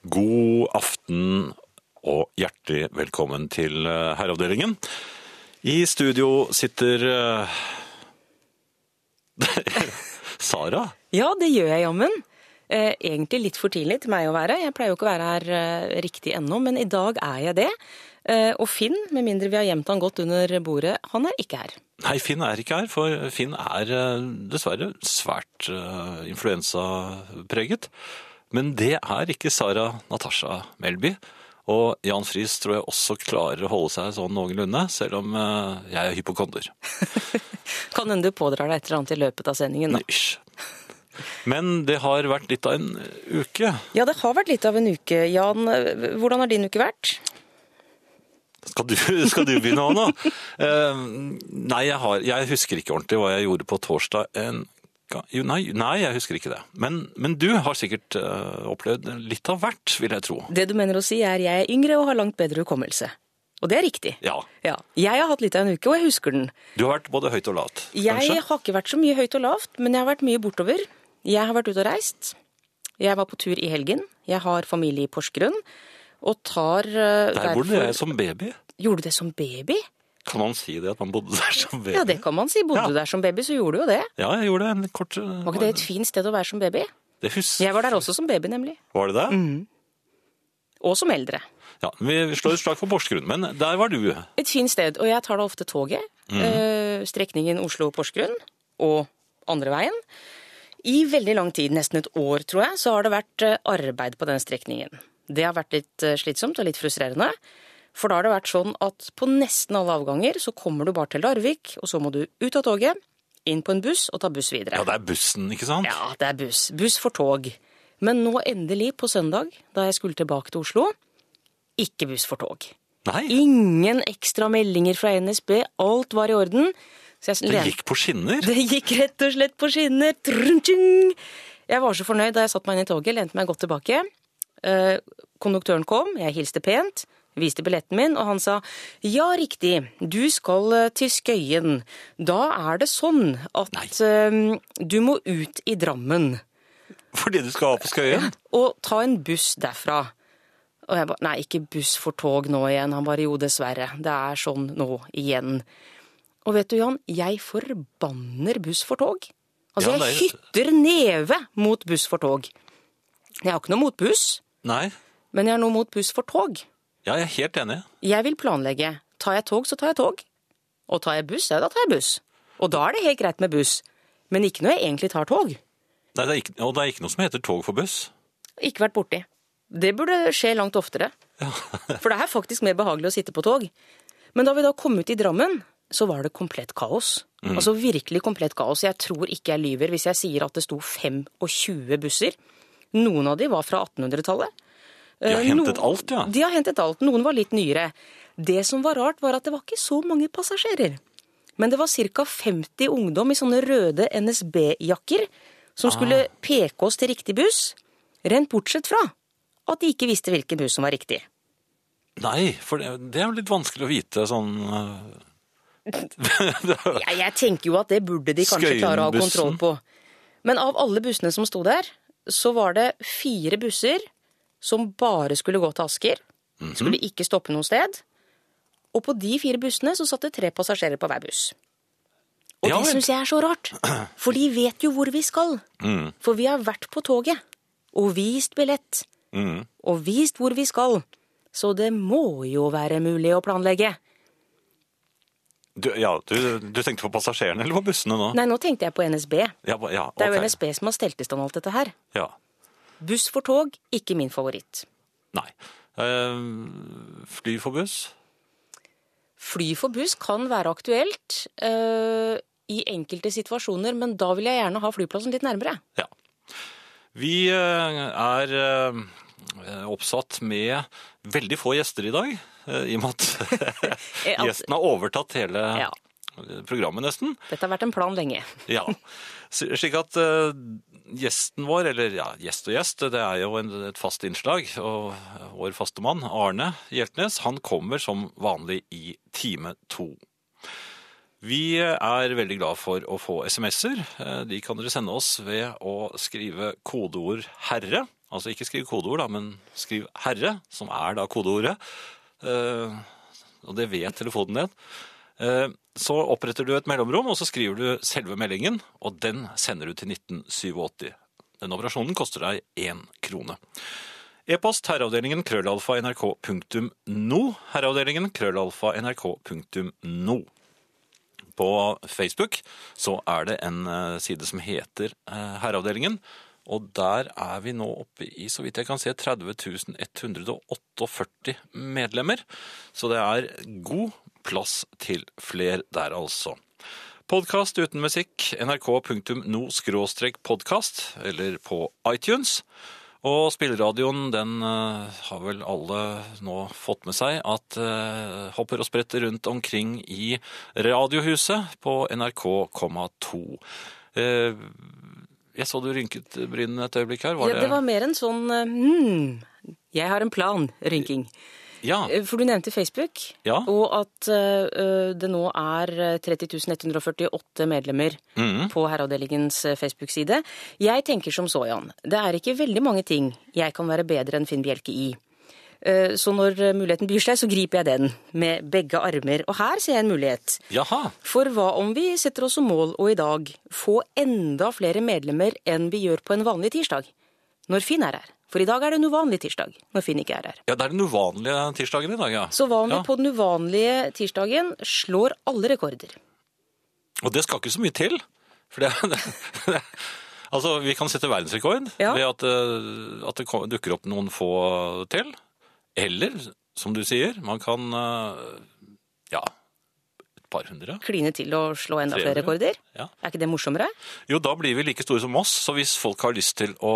God aften og hjertelig velkommen til eh, Herreavdelingen. I studio sitter eh, Sara. Ja, det gjør jeg jammen. Eh, egentlig litt for tidlig til meg å være. Jeg pleier jo ikke å være her riktig ennå, men i dag er jeg det. Og Finn, med mindre vi har gjemt han godt under bordet, han er ikke her. Nei, Finn er ikke her, for Finn er dessverre svært influensapreget. Men det er ikke Sara Natasha Melby. Og Jan Friis tror jeg også klarer å holde seg sånn noenlunde, selv om eh, jeg er hypokonder. Kan hende du pådrar deg et eller annet i løpet av sendingen. da. Nysj. Men det har vært litt av en uke. Ja, det har vært litt av en uke. Jan, eh, hvordan har din uke vært? Skal du, skal du begynne nå? Eh, nei, jeg, har, jeg husker ikke ordentlig hva jeg gjorde på torsdag. En, ga- jo, nei, nei, jeg husker ikke det. Men, men du har sikkert uh, opplevd litt av hvert, vil jeg tro. Det du mener å si er jeg er yngre og har langt bedre hukommelse. Og det er riktig. Ja. Ja. Jeg har hatt litt av en uke, og jeg husker den. Du har vært både høyt og lavt, Jeg kanskje? har ikke vært så mye høyt og lavt, men jeg har vært mye bortover. Jeg har vært ute og reist. Jeg var på tur i helgen. Jeg har familie i Porsgrunn. Og tar uh, Der bodde jeg som baby. Gjorde du det som baby? Kan man si det, at man bodde der som baby? Ja, det kan man si. Bodde Ja. du der som baby, så gjorde du jo det. Ja, jeg gjorde det en kort... eh, Var ikke det et fint sted å være som baby? Det husker Jeg var der også som baby, nemlig. Var det det? Og som eldre. Ja, vi slår et slag for Porsgrunn, men der var du. Et fint sted. Og jeg tar da ofte toget. Mm. strekningen Oslo-Porsgrunn og andre veien. I veldig lang tid, nesten et år tror jeg, så har det vært eh, arbeid på den strekningen. Det har vært litt eh, slitsomt og litt frustrerende. For da har det vært sånn at på nesten alle avganger så kommer du bare til Larvik, og så må du ut av toget, inn på en buss og ta buss videre. Ja, det er bussen, ikke sant? Ja, det er buss. Buss for tog. Men nå endelig, på søndag, da jeg skulle tilbake til Oslo, ikke buss for tog. Nei, Ingen ekstra meldinger fra NSB, alt var i orden. Så jeg det gikk på skinner. det gikk rett og slett på skinner. Jeg var så fornøyd da jeg satte meg inn i toget, lente meg godt tilbake. Eh, Konduktøren kom, jeg hilste pent, viste billetten min, og han sa ja, riktig, du skal eh, til Skøyen. Da er det sånn at eh, du må ut i Drammen Fordi du skal på Skøyen? og ta en buss derfra. Og jeg ba, nei, ikke buss for tog nå igjen. Han bare, jo, dessverre. Det er sånn nå igjen. Og vet du, Jan, jeg forbanner buss for tog. Altså, Ja, jeg er- hytter neve mot buss for tog. Jeg har ikke noe mot buss, Nei. men jeg har noe mot buss for tog. Ja, jeg er helt enig. Jeg vil planlegge. Tar jeg tog, så tar jeg tog. Og tar jeg buss, ja, da tar jeg buss. Og da er det helt greit med buss. Men ikke når jeg egentlig tar tog. Nei, det ikke, og det er ikke noe som heter tog for buss. Ikke vært borti. Det burde skje langt oftere. For det er faktisk mer behagelig å sitte på tog. Men da vi da kom ut i Drammen, så var det komplett kaos. Altså virkelig komplett kaos. Jeg tror ikke jeg lyver hvis jeg sier at det sto 25 busser. Noen av de var fra 1800-tallet. De har Eh, hentet no- alt, ja. De har hentet alt. Noen var litt nyere. Det som var rart, var at det var ikke så mange passasjerer. Men det var ca. 50 ungdom i sånne røde NSB-jakker som skulle peke oss til riktig buss. Rent bortsett fra at de ikke visste hvilken buss som var riktig. Nei, for det, det er jo litt vanskelig å vite sånn øh, Jeg, jeg tenker jo at det burde de kanskje klare å ha kontroll på. Men av alle bussene som sto der, så var det fire busser som bare skulle gå til Asker. Mhm. Skulle ikke stoppe noe sted. Og på de fire bussene så satt det tre passasjerer på hver buss. Og Ja det syns jeg er så rart, for de vet jo hvor vi skal. Mm. For vi har vært på toget og vist billett mm. og vist hvor vi skal. Så det må jo være mulig å planlegge. du, Ja, du, du tenkte på passasjerene eller på bussene nå? Nei, nå tenkte jeg på NSB. Ja, ja, okay. Det er jo. NSB som har stelt i stand alt dette her. Ja. Buss for tog, ikke min favoritt. Nei. Eh, fly for buss? Fly for buss kan være aktuelt øh, i enkelte situasjoner, men da vil jeg gjerne ha flyplassen litt nærmere. Ja. Vi eh, er eh, oppsatt med veldig få gjester i dag, i og med at- gjesten har overtatt hele Ja. programmet nesten. Dette har vært en plan lenge. Ja. Slik at uh, gjesten vår, eller ja, gjest og gjest, det er jo en, et fast innslag. Og vår faste mann, Arne Hjeltnes, han kommer som vanlig i time to. Vi er veldig glad for å få SMS-er. Eh, De kan dere sende oss ved å skrive kodeord 'herre' Altså ikke skriv kodeord, da, men skriv 'herre', som er da kodeordet. Eh, og det vet telefonen din. Eh, så oppretter du et mellomrom, og så skriver du selve meldingen, og den sender du til 1987. Den operasjonen koster deg én krone. E-post herreavdelingen krøllalfa nrk.no. Herreavdelingen krøllalfa nrk.no. På Facebook så er det en eh, side som heter eh, Herreavdelingen. Og der er vi nå oppe i, så vidt jeg kan se, 30 148 medlemmer. Så det er god plass til fler der, altså. Podkast uten musikk, nrk.no-podkast, eller på iTunes. Og spilleradioen, den eh, har vel alle nå fått med seg at eh, hopper og spretter rundt omkring i Radiohuset på NRK,2. Eh, jeg så du rynket brynene et øyeblikk her. Var Ja, det var mer en sånn hmm, jeg har en plan-rynking. Ja, Eh, For du nevnte Facebook, Ja. og at eh, det nå er eh, 30 148 medlemmer mm. på Herreavdelingens eh, Facebook-side. Jeg tenker som så, Jan. Det er ikke veldig mange ting jeg kan være bedre enn Finn Bjelke i. Eh, Så når eh, muligheten byr seg, så griper jeg den med begge armer. Og her ser jeg en mulighet. jaha. For hva om vi setter oss som mål å i dag få enda flere medlemmer enn vi gjør på en vanlig tirsdag? Når Finn er her. For i dag er det en uvanlig tirsdag når Finn ikke er her. Ja, det er den uvanlige tirsdagen i dag, ja. Så om ja. på den uvanlige tirsdagen slår alle rekorder? Og det skal ikke så mye til. For det, det, altså, vi kan sette verdensrekord Ja. ved at, eh, at det dukker opp noen få til. Eller, som du sier, man kan eh, ja, par hundre. Kline til å slå enda Trevlig. flere rekorder? Ja. Er ikke det morsommere? Jo, da blir vi like store som oss. Så hvis folk har lyst til å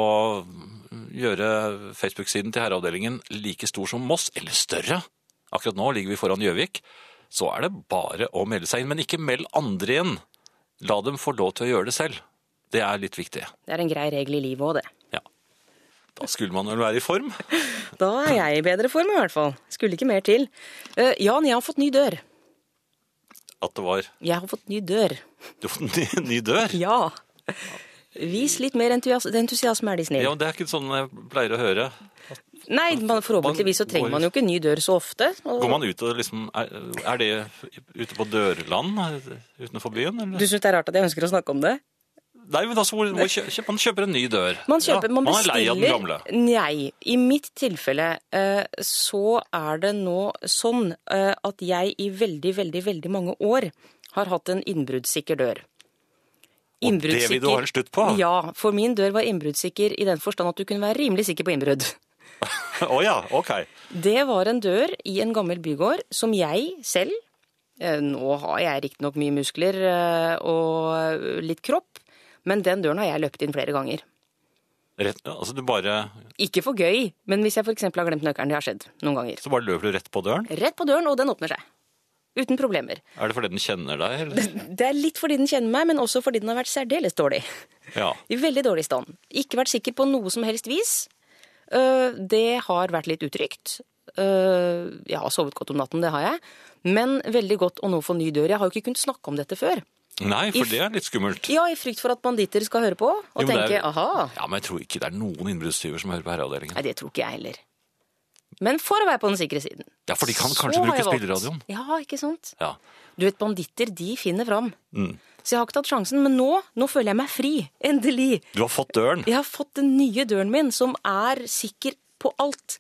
gjøre Facebook-siden til herreavdelingen like stor som Moss, eller større Akkurat nå ligger vi foran Gjøvik. Så er det bare å melde seg inn. Men ikke meld andre inn. La dem få lov til å gjøre det selv. Det er litt viktig. Det er en grei regel i livet òg, det. Ja. Da skulle man vel være i form. Da er jeg i bedre form i hvert fall. Skulle ikke mer til. Uh, Jan, jeg har fått ny dør. At det var Jeg har fått ny dør. Du har fått ny, ny dør. Ja. Vis litt mer entusias entusiasme, er de snnille. Ja, Det er ikke sånn jeg pleier å høre. Nei, man, forhåpentligvis så trenger man jo ikke ny dør så ofte. Og... Går man ut og liksom Er, er det ute på dørland utenfor byen? Eller? Du syns det er rart at jeg ønsker å snakke om det? Nei, men altså, hvor, hvor kjø, kjø- man kjøper en ny dør. Man kjøper, Ja, man man er lei av den gamle. Nei. I mitt tilfelle eh, så er det nå sånn eh, at jeg i veldig, veldig, veldig mange år har hatt en innbruddssikker dør. Og det vil du ha en slutt på? Ja, for min dør var innbruddssikker i den forstand at du kunne være rimelig sikker på innbrudd. Å ja, ok. Det var en dør i en gammel bygård som jeg selv eh, Nå har jeg riktignok mye muskler og litt kropp, men den døren har jeg løpt inn flere ganger. Rett, altså du bare, Ikke for gøy, men hvis jeg f.eks. har glemt nøkkelen, det har skjedd noen ganger. så bare løper du rett på døren? Rett på døren, og den åpner seg. Uten problemer. Er det fordi den kjenner deg? Eller? Det er litt fordi den kjenner meg, men også fordi den har vært særdeles dårlig. Ja. I veldig dårlig stand. Ikke vært sikker på noe som helst vis. Øh, Det har vært litt utrygt. Øh, Jeg har sovet godt om natten, det har jeg. Men veldig godt å nå få ny dør. Jeg har jo ikke kunnet snakke om dette før. Nei, for det er litt skummelt. Ja, i frykt for at banditter skal høre på og Jo, tenke er- aha. Ja, men jeg tror ikke det er noen innbruddstyver som hører på herreavdelingen. Nei, det tror ikke jeg heller. Men for å være på den sikre siden. Ja, for de kan kanskje bruke spilleradioen. Ja, ikke sant? Ja. Du vet, banditter, de finner fram. Mm. Så jeg har ikke tatt sjansen, men nå, nå føler jeg meg fri. Endelig. Du har fått døren. Jeg har fått den nye døren min, som er sikker på alt.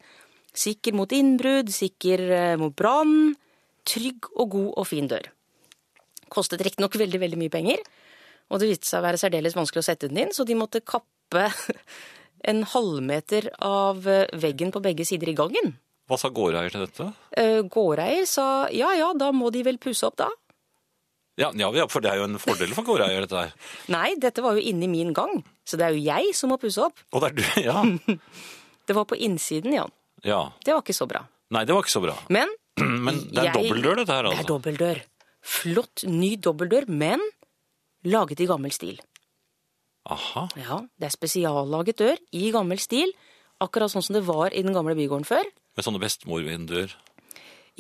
Sikker mot innbrudd, sikker eh, mot brann. Trygg og god og fin dør. Kostet riktignok veldig, veldig mye penger. Og det viste seg å være særdeles vanskelig å sette den inn, så de måtte kappe en halvmeter av eh, veggen på begge sider i gangen. Hva sa gårdeier til dette? Eh, Gårdeier sa ja ja, da må de vel pusse opp da. Ja, ja, for det er jo en fordel for gårdeier, dette her. Nei, dette var jo inni min gang, så det er jo jeg som må pusse opp. Og det er du, ja. Det var på innsiden, Jan. ja. Det var ikke så bra. Nei, det var ikke så bra. Men Men det er Jeg- dobbeltdør, dette her, altså. det er altså. dobbeltdør. Flott, ny dobbeltdør, men laget i gammel stil. Aha. Ja, det er spesiallaget dør i gammel stil, akkurat sånn som det var i den gamle bygården før. Med sånne bestemorvinduer.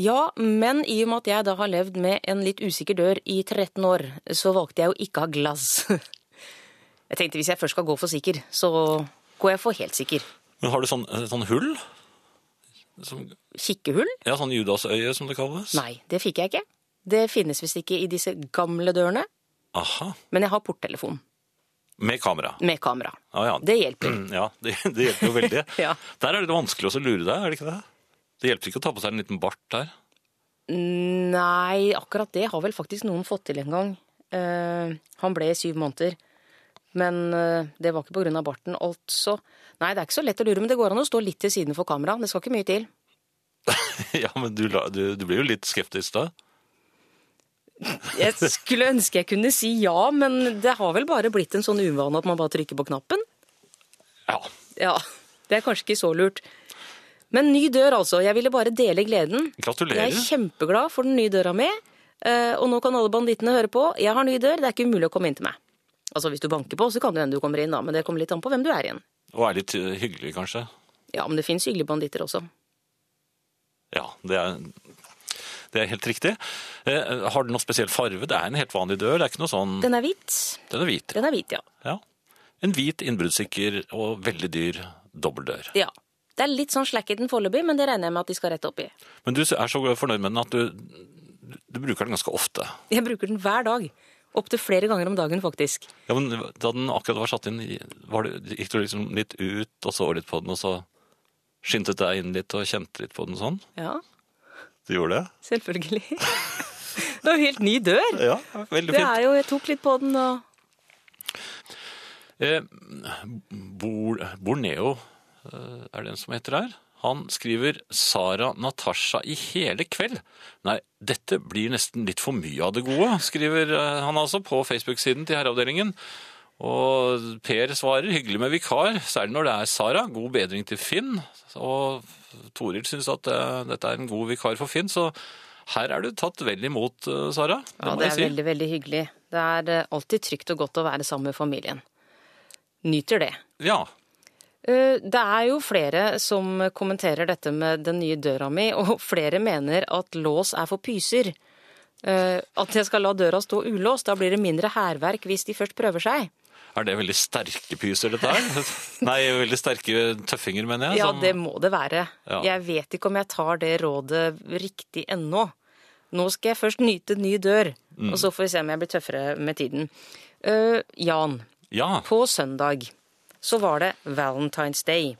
Ja, men i og med at jeg da har levd med en litt usikker dør i 13 år, så valgte jeg å ikke ha glass. Jeg tenkte hvis jeg først skal gå for sikker, så går jeg for helt sikker. Men har du sånn, sånn hull? Som, Kikkehull? ja, sånn Judasøye, som det kalles? Nei, det fikk jeg ikke. Det finnes visst ikke i disse gamle dørene. Aha. Men jeg har porttelefon Med kamera. med kamera. Ah, ja. Det hjelper. Ja, det, det hjelper jo veldig. Ja. Der er det vanskelig å lure deg, er det ikke det? Det hjelper ikke å ta på seg en liten bart der. Nei, akkurat det har vel faktisk noen fått til en gang. Uh, han ble i syv måneder. Men uh, det var ikke av barten, altså. Nei, det er ikke så lett å lure, men det går an å stå litt til siden for kamera. Det skal ikke mye til. Ja, men du, du, du blir jo litt skeptisk da. Jeg skulle ønske jeg kunne si ja, men det har vel bare blitt en sånn uvane at man bare trykker på knappen. Ja. Ja, det er kanskje ikke så lurt. Men ny dør, altså. Jeg ville bare dele gleden. Gratulerer. Jeg er kjempeglad for den nye døra mi. eh, Og nå kan alle bandittene høre på. Jeg har ny dør, det er ikke umulig å komme inn til meg. Altså Hvis du banker på, så kan det hende du kommer inn, da. Men det kommer litt an på hvem du er igjen. Og er litt eh, hyggelig, kanskje. Ja, men det fins hyggelige banditter også. Ja, det er, det er helt riktig. Eh, har den noe spesiell farve? Det er en helt vanlig dør. Det er ikke noe sånn Den er hvit. Den er hvit. Den er hvit, ja. Ja. En hvit, innbruddssikker og veldig dyr dobbeltdør. ja. Det er litt sånn slack i den foreløpig, men det regner jeg med at de skal rette opp i. Men du er så fornøyd med den at du, du bruker den ganske ofte. Jeg bruker den hver dag. Opptil flere ganger om dagen, faktisk. Ja, men Da den akkurat var satt inn, var det, gikk du liksom litt ut og så litt på den, og så skyndte deg inn litt og kjente litt på den sånn? Ja, Du gjorde det? selvfølgelig. Det er jo helt ny dør. Ja, veldig fint. Det er jo, Jeg tok litt på den og Eh, Bor, Borneo eh, er det en som heter her. Han skriver Sara Natasha i hele kveld. Nei, dette blir nesten litt for mye av det gode, skriver eh, han altså på Facebook-siden til herreavdelingen. Og Per svarer hyggelig med vikar, særlig når det er Sara. God bedring til Finn. Og Toril syns at uh, dette er en god vikar for Finn, så her er du tatt vel imot, uh, Sara. Det Ja, det er si. veldig, veldig hyggelig. Det er eh, alltid trygt og godt å være sammen med familien. Nyter det. Ja. Det er jo flere som kommenterer dette med den nye døra mi, og flere mener at lås er for pyser. At jeg skal la døra stå ulåst, da blir det mindre hærverk hvis de først prøver seg. Er det veldig sterke pyser, dette her? Nei, veldig sterke tøffinger, mener jeg. Ja, som- det må det være. Ja. Jeg vet ikke om jeg tar det rådet riktig ennå. Nå skal jeg først nyte ny dør, Mm. og så får vi se om jeg blir tøffere med tiden. Uh, Jan, Ja, på søndag så var det Valentine's Day.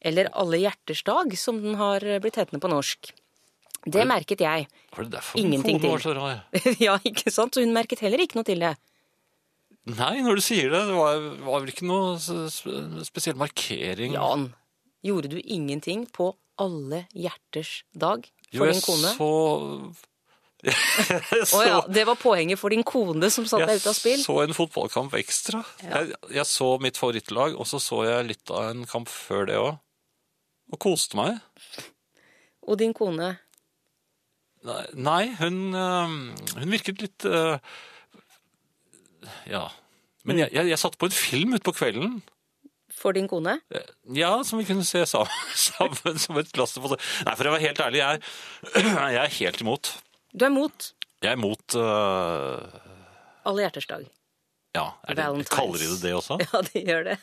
Eller Alle hjerters dag, som den har blitt hetende på norsk. Det merket jeg. var det derfor Ingenting min var så rar? ja, ikke sant? Så hun merket heller ikke noe til det. Nei, når du sier det, det var, var vel ikke noe spesiell markering. Jan, gjorde du ingenting på Alle hjerters dag for jo, din kone? Så... jeg Å ja, det var poenget for din kone som satte deg ut av spill? Jeg så en fotballkamp ekstra. Jeg, jeg så mitt favorittlag, og så så jeg litt av en kamp før det òg. Og koste meg. Og din kone? Nei, nei hun, hun virket litt øh, Ja. Men jeg, jeg, jeg satte på en film utpå kvelden. For din kone? Ja, som vi kunne se sammen, som et plaster på. Nei, for å være helt ærlig, jeg, jeg er helt imot. Du er mot Jeg er imot uh... Alle hjerters dag. Ja, er det, kaller de det det også? Ja, de gjør det.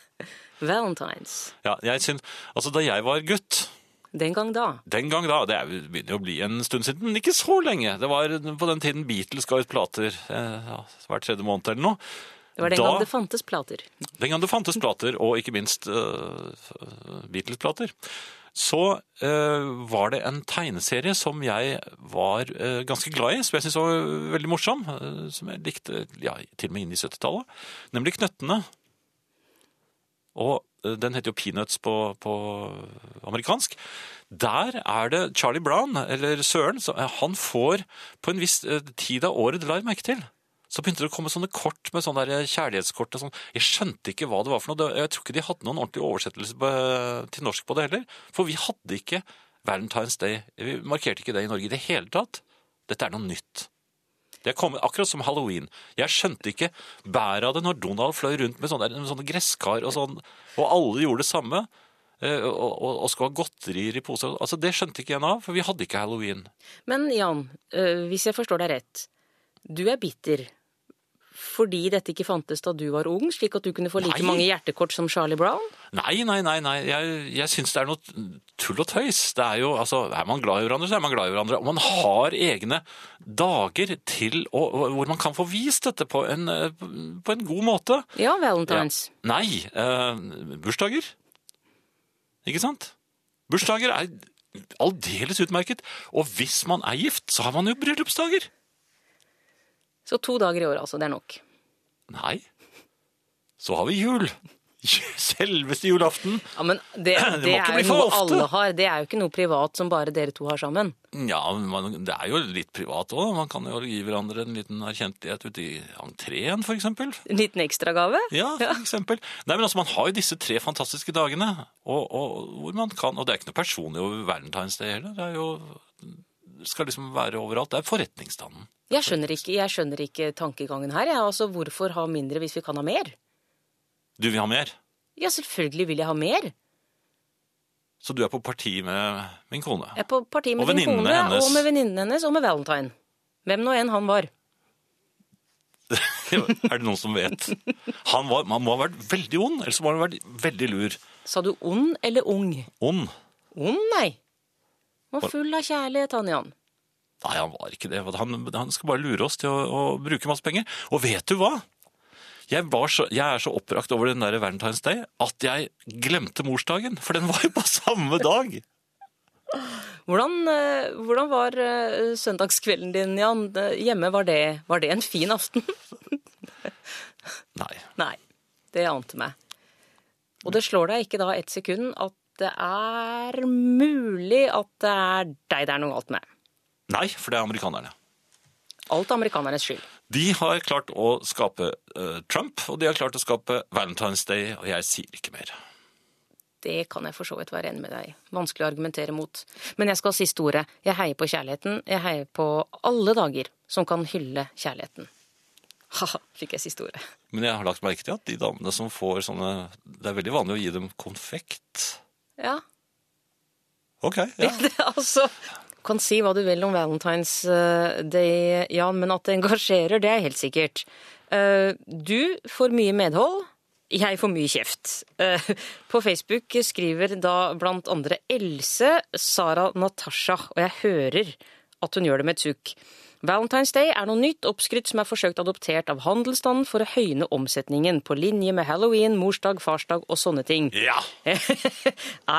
Valentines. Ja, jeg synes, Altså, da jeg var gutt Den gang da. Den gang da, det er, begynner jo å bli en stund siden, men ikke så lenge. Det var på den tiden Beatles ga ut plater eh, ja, hver tredje måned eller noe. Det var den Da- gang det fantes plater. Den gang det fantes plater, og ikke minst uh, Beatles-plater, så uh, var det en tegneserie som jeg var uh, ganske glad i, som jeg syntes var veldig morsom, som jeg likte ja, til og med inn i 70-tallet, nemlig Knøttene. Og den heter jo Peanuts på, på amerikansk. Der er det Charlie Brown, eller Søren, han får på en viss eh, tid av året, det la jeg merke til, så begynte det å komme sånne kort med sånne kjærlighetskort. og sånn. Jeg skjønte ikke hva det var for noe. Jeg tror ikke de hadde noen ordentlig oversettelse til norsk på det heller. For vi hadde ikke Valentine's Day. Vi markerte ikke det i Norge i det hele tatt. Dette er noe nytt. Det er kommet akkurat som halloween. Jeg skjønte ikke bæret av det når Donald fløy rundt med sånne, sånne gresskar og sånn, og alle gjorde det samme. eh, Og, og, og skulle ha godterier i poser. Altså, det skjønte ikke jeg av, for vi hadde ikke halloween. Men Jan, øh, hvis jeg forstår deg rett. Du er bitter fordi dette ikke fantes da du var ung, slik at du kunne få like Nei. mange hjertekort som Charlie Brown? Nei, nei, nei, nei. Jeg, jeg syns det er noe tull og tøys. Det er jo, altså, er man glad i hverandre, så er man glad i hverandre. Og man har egne dager til å, hvor man kan få vist dette på en, på en god måte. Ja, Valentines. Nei, eh, bursdager. Ikke sant? Bursdager er aldeles utmerket. Og hvis man er gift, så har man jo bryllupsdager. Så to dager i året, altså. Det er nok. Nei. Så har vi jul. Selveste julaften. Ja, men det, Det det er jo noe ofte. alle har. Det er jo ikke noe privat som bare dere to har sammen. Ja, man, det er jo litt privat òg. Man kan jo gi hverandre en liten erkjentlighet ute i entreen, eksempel. En liten ekstragave. Ja, for eksempel. Nei, men altså, Man har jo disse tre fantastiske dagene, og, og, hvor man kan, og det er ikke noe personlig over Valentine's Day heller. Det er jo, skal liksom være overalt. Det er forretningsstanden. Jeg skjønner ikke, jeg skjønner ikke tankegangen her. Ja. Altså, hvorfor ha mindre hvis vi kan ha mer? Du vil ha mer? Ja, selvfølgelig vil jeg ha mer. Så du er på parti med min kone? Jeg er på parti med Og din kone, hennes. og med venninnen hennes, og med Valentine. Hvem nå enn han var. er det noen som vet? Han, var, han må ha vært veldig ond, eller så må han ha vært veldig lur. Sa du ond eller ung? Ond? Ond, nei. Var full av kjærlighet, han Jan. Nei, han var ikke det. Han, han skal bare lure oss til å, å bruke masse penger. Og vet du hva? Jeg, var så, jeg er så oppbrakt over den der Valentine's Day at jeg glemte morsdagen. For den var jo på samme dag. Hvordan, eh, hvordan var eh, søndagskvelden din, Jan? Eh, Hjemme, var det, var det en fin aften? Nei. Nei, det ante meg. Og det slår deg ikke da et sekund at det er mulig at det er deg det er noe galt med. Nei, for det er amerikanerne. Alt er amerikanernes skyld. De har klart å skape uh, Trump, og de har klart å skape Valentine's Day, og jeg sier ikke mer. Det kan jeg for så vidt være enig med deg. Vanskelig å argumentere mot. Men jeg skal ha siste ordet. Jeg heier på kjærligheten. Jeg heier på alle dager som kan hylle kjærligheten. Ha-ha, fikk jeg siste ordet. Men jeg har lagt merke til at de damene som får sånne Det er veldig vanlig å gi dem konfekt. Ja. Ok, ja. Det altså kan si hva du vil om Valentine's eh, Day, Jan, men at det engasjerer, det er helt sikkert. Eh, Du får mye medhold. Jeg får mye kjeft. Eh, På Facebook skriver da blant andre Else Sara Natasha, og jeg hører at hun gjør det med et sukk. Valentine's Day er noe nytt oppskrytt som er forsøkt adoptert av handelsstanden for å høyne omsetningen, på linje med halloween, morsdag, farsdag og sånne ting. ja.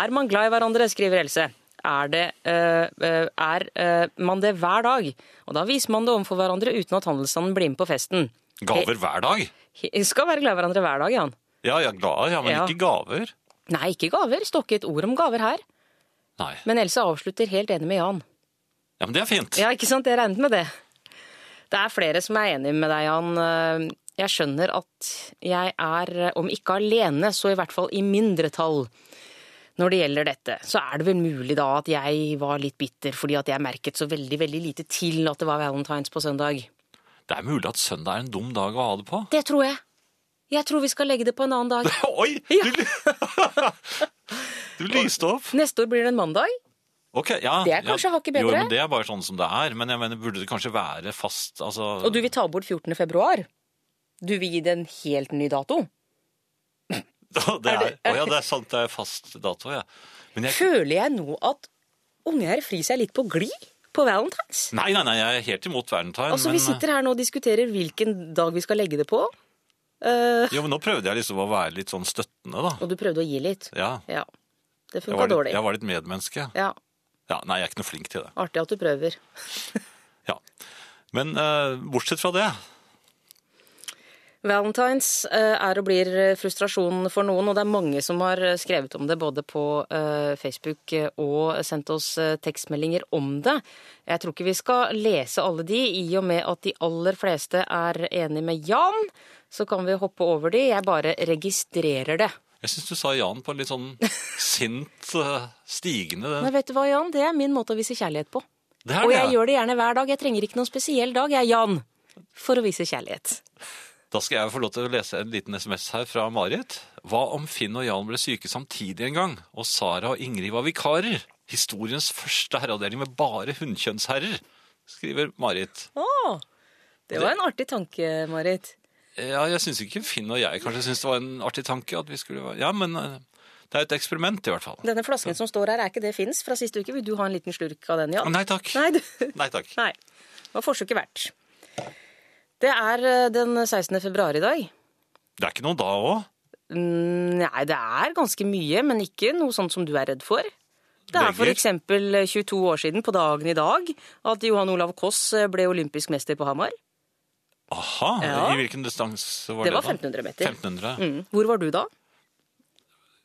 er man glad i hverandre, skriver Else. Er, det, uh, uh, er uh, man det hver dag? Og da viser man det overfor hverandre uten at handelsstanden blir med på festen. Gaver hver dag? He- Skal være glad i hverandre hver dag, Jan. Ja, ja, glad, ja, men Ja. ikke gaver. Nei, ikke gaver. Står ikke et ord om gaver her. Nei. Men Else avslutter helt enig med Jan. Ja, men det er fint. Ja, ikke sant? Jeg regnet med det. Det er flere som er enig med deg, Jan. Jeg skjønner at jeg er, om ikke alene, så i hvert fall i mindretall når det gjelder dette. Så er det vel mulig da at jeg var litt bitter fordi at jeg merket så veldig, veldig lite til at det var valentines på søndag. Det er mulig at søndag er en dum dag å ha det på. Det tror jeg. Jeg tror vi skal legge det på en annen dag. Oi! Ja. Du, du lyste opp. Neste år blir det en mandag. Ok, ja. Det er kanskje ja. hakket bedre. Jo, men det er bare sånn som det er. Men jeg mener, burde det kanskje være fast altså... Og du vil ta bort 14. februar. Du vil gi det en helt ny dato. det er, er det- Å ja, det er sant, det er fast dato, ja. Men jeg... Føler jeg nå at unge her frir seg litt på glid på valentines? Nei, nei, nei, jeg er helt imot valentine. Altså, men... Vi sitter her nå og diskuterer hvilken dag vi skal legge det på. Uh... Jo, men nå prøvde jeg liksom å være litt sånn støttende, da. og du prøvde å gi litt. Ja. Ja. Det funka dårlig. jeg var litt medmenneske. Ja, Ja, nei, jeg er ikke noe flink til det. Artig at du prøver. Ja. Men eh, bortsett fra det Valentines eh, er og blir frustrasjon for noen, og det er mange som har skrevet om det både på eh, Facebook og sendt oss eh, tekstmeldinger om det. Jeg tror ikke vi skal lese alle de, i og med at de aller fleste er enig med Jan. Så kan vi hoppe over de. Jeg bare registrerer det. Jeg syns du sa Jan på en litt sånn sint, eh, stigende Men vet du hva, Jan? Det er min måte å vise kjærlighet på. Det det. Og jeg gjør det gjerne hver dag. Jeg trenger ikke noen spesiell dag, jeg, Jan, for å vise kjærlighet. Da skal jeg få lov til å lese en liten SMS her fra Marit. Hva om Finn og Jan ble syke samtidig en gang, og Sara og Ingrid var vikarer? Historiens første herreavdeling med bare hunnkjønnsherrer, skriver Marit. Å, det var en artig tanke, Marit. Ja, jeg syns ikke Finn og jeg kanskje syns det var en artig tanke at vi skulle Ja, men eh, det er et eksperiment, i hvert fall. Denne flasken som står her, er ikke det Finns fra siste uke? Vil du ha en liten slurk av den, Jan? Nei takk. Nei, du... Nei takk. Nei. Det var forsøket verdt. Det er eh, den 16. februar i dag. Det er ikke noe da òg? Mm, Nei, det er ganske mye, men ikke noe sånt som du er redd for. Det er f.eks. for eksempel 22 år siden på dagen i dag at Johan Olav Koss eh, ble olympisk mester på Hamar. Aha, Ja. i hvilken distanse var Det det? var 1500 meter. 1500. Mm. Hvor var du da?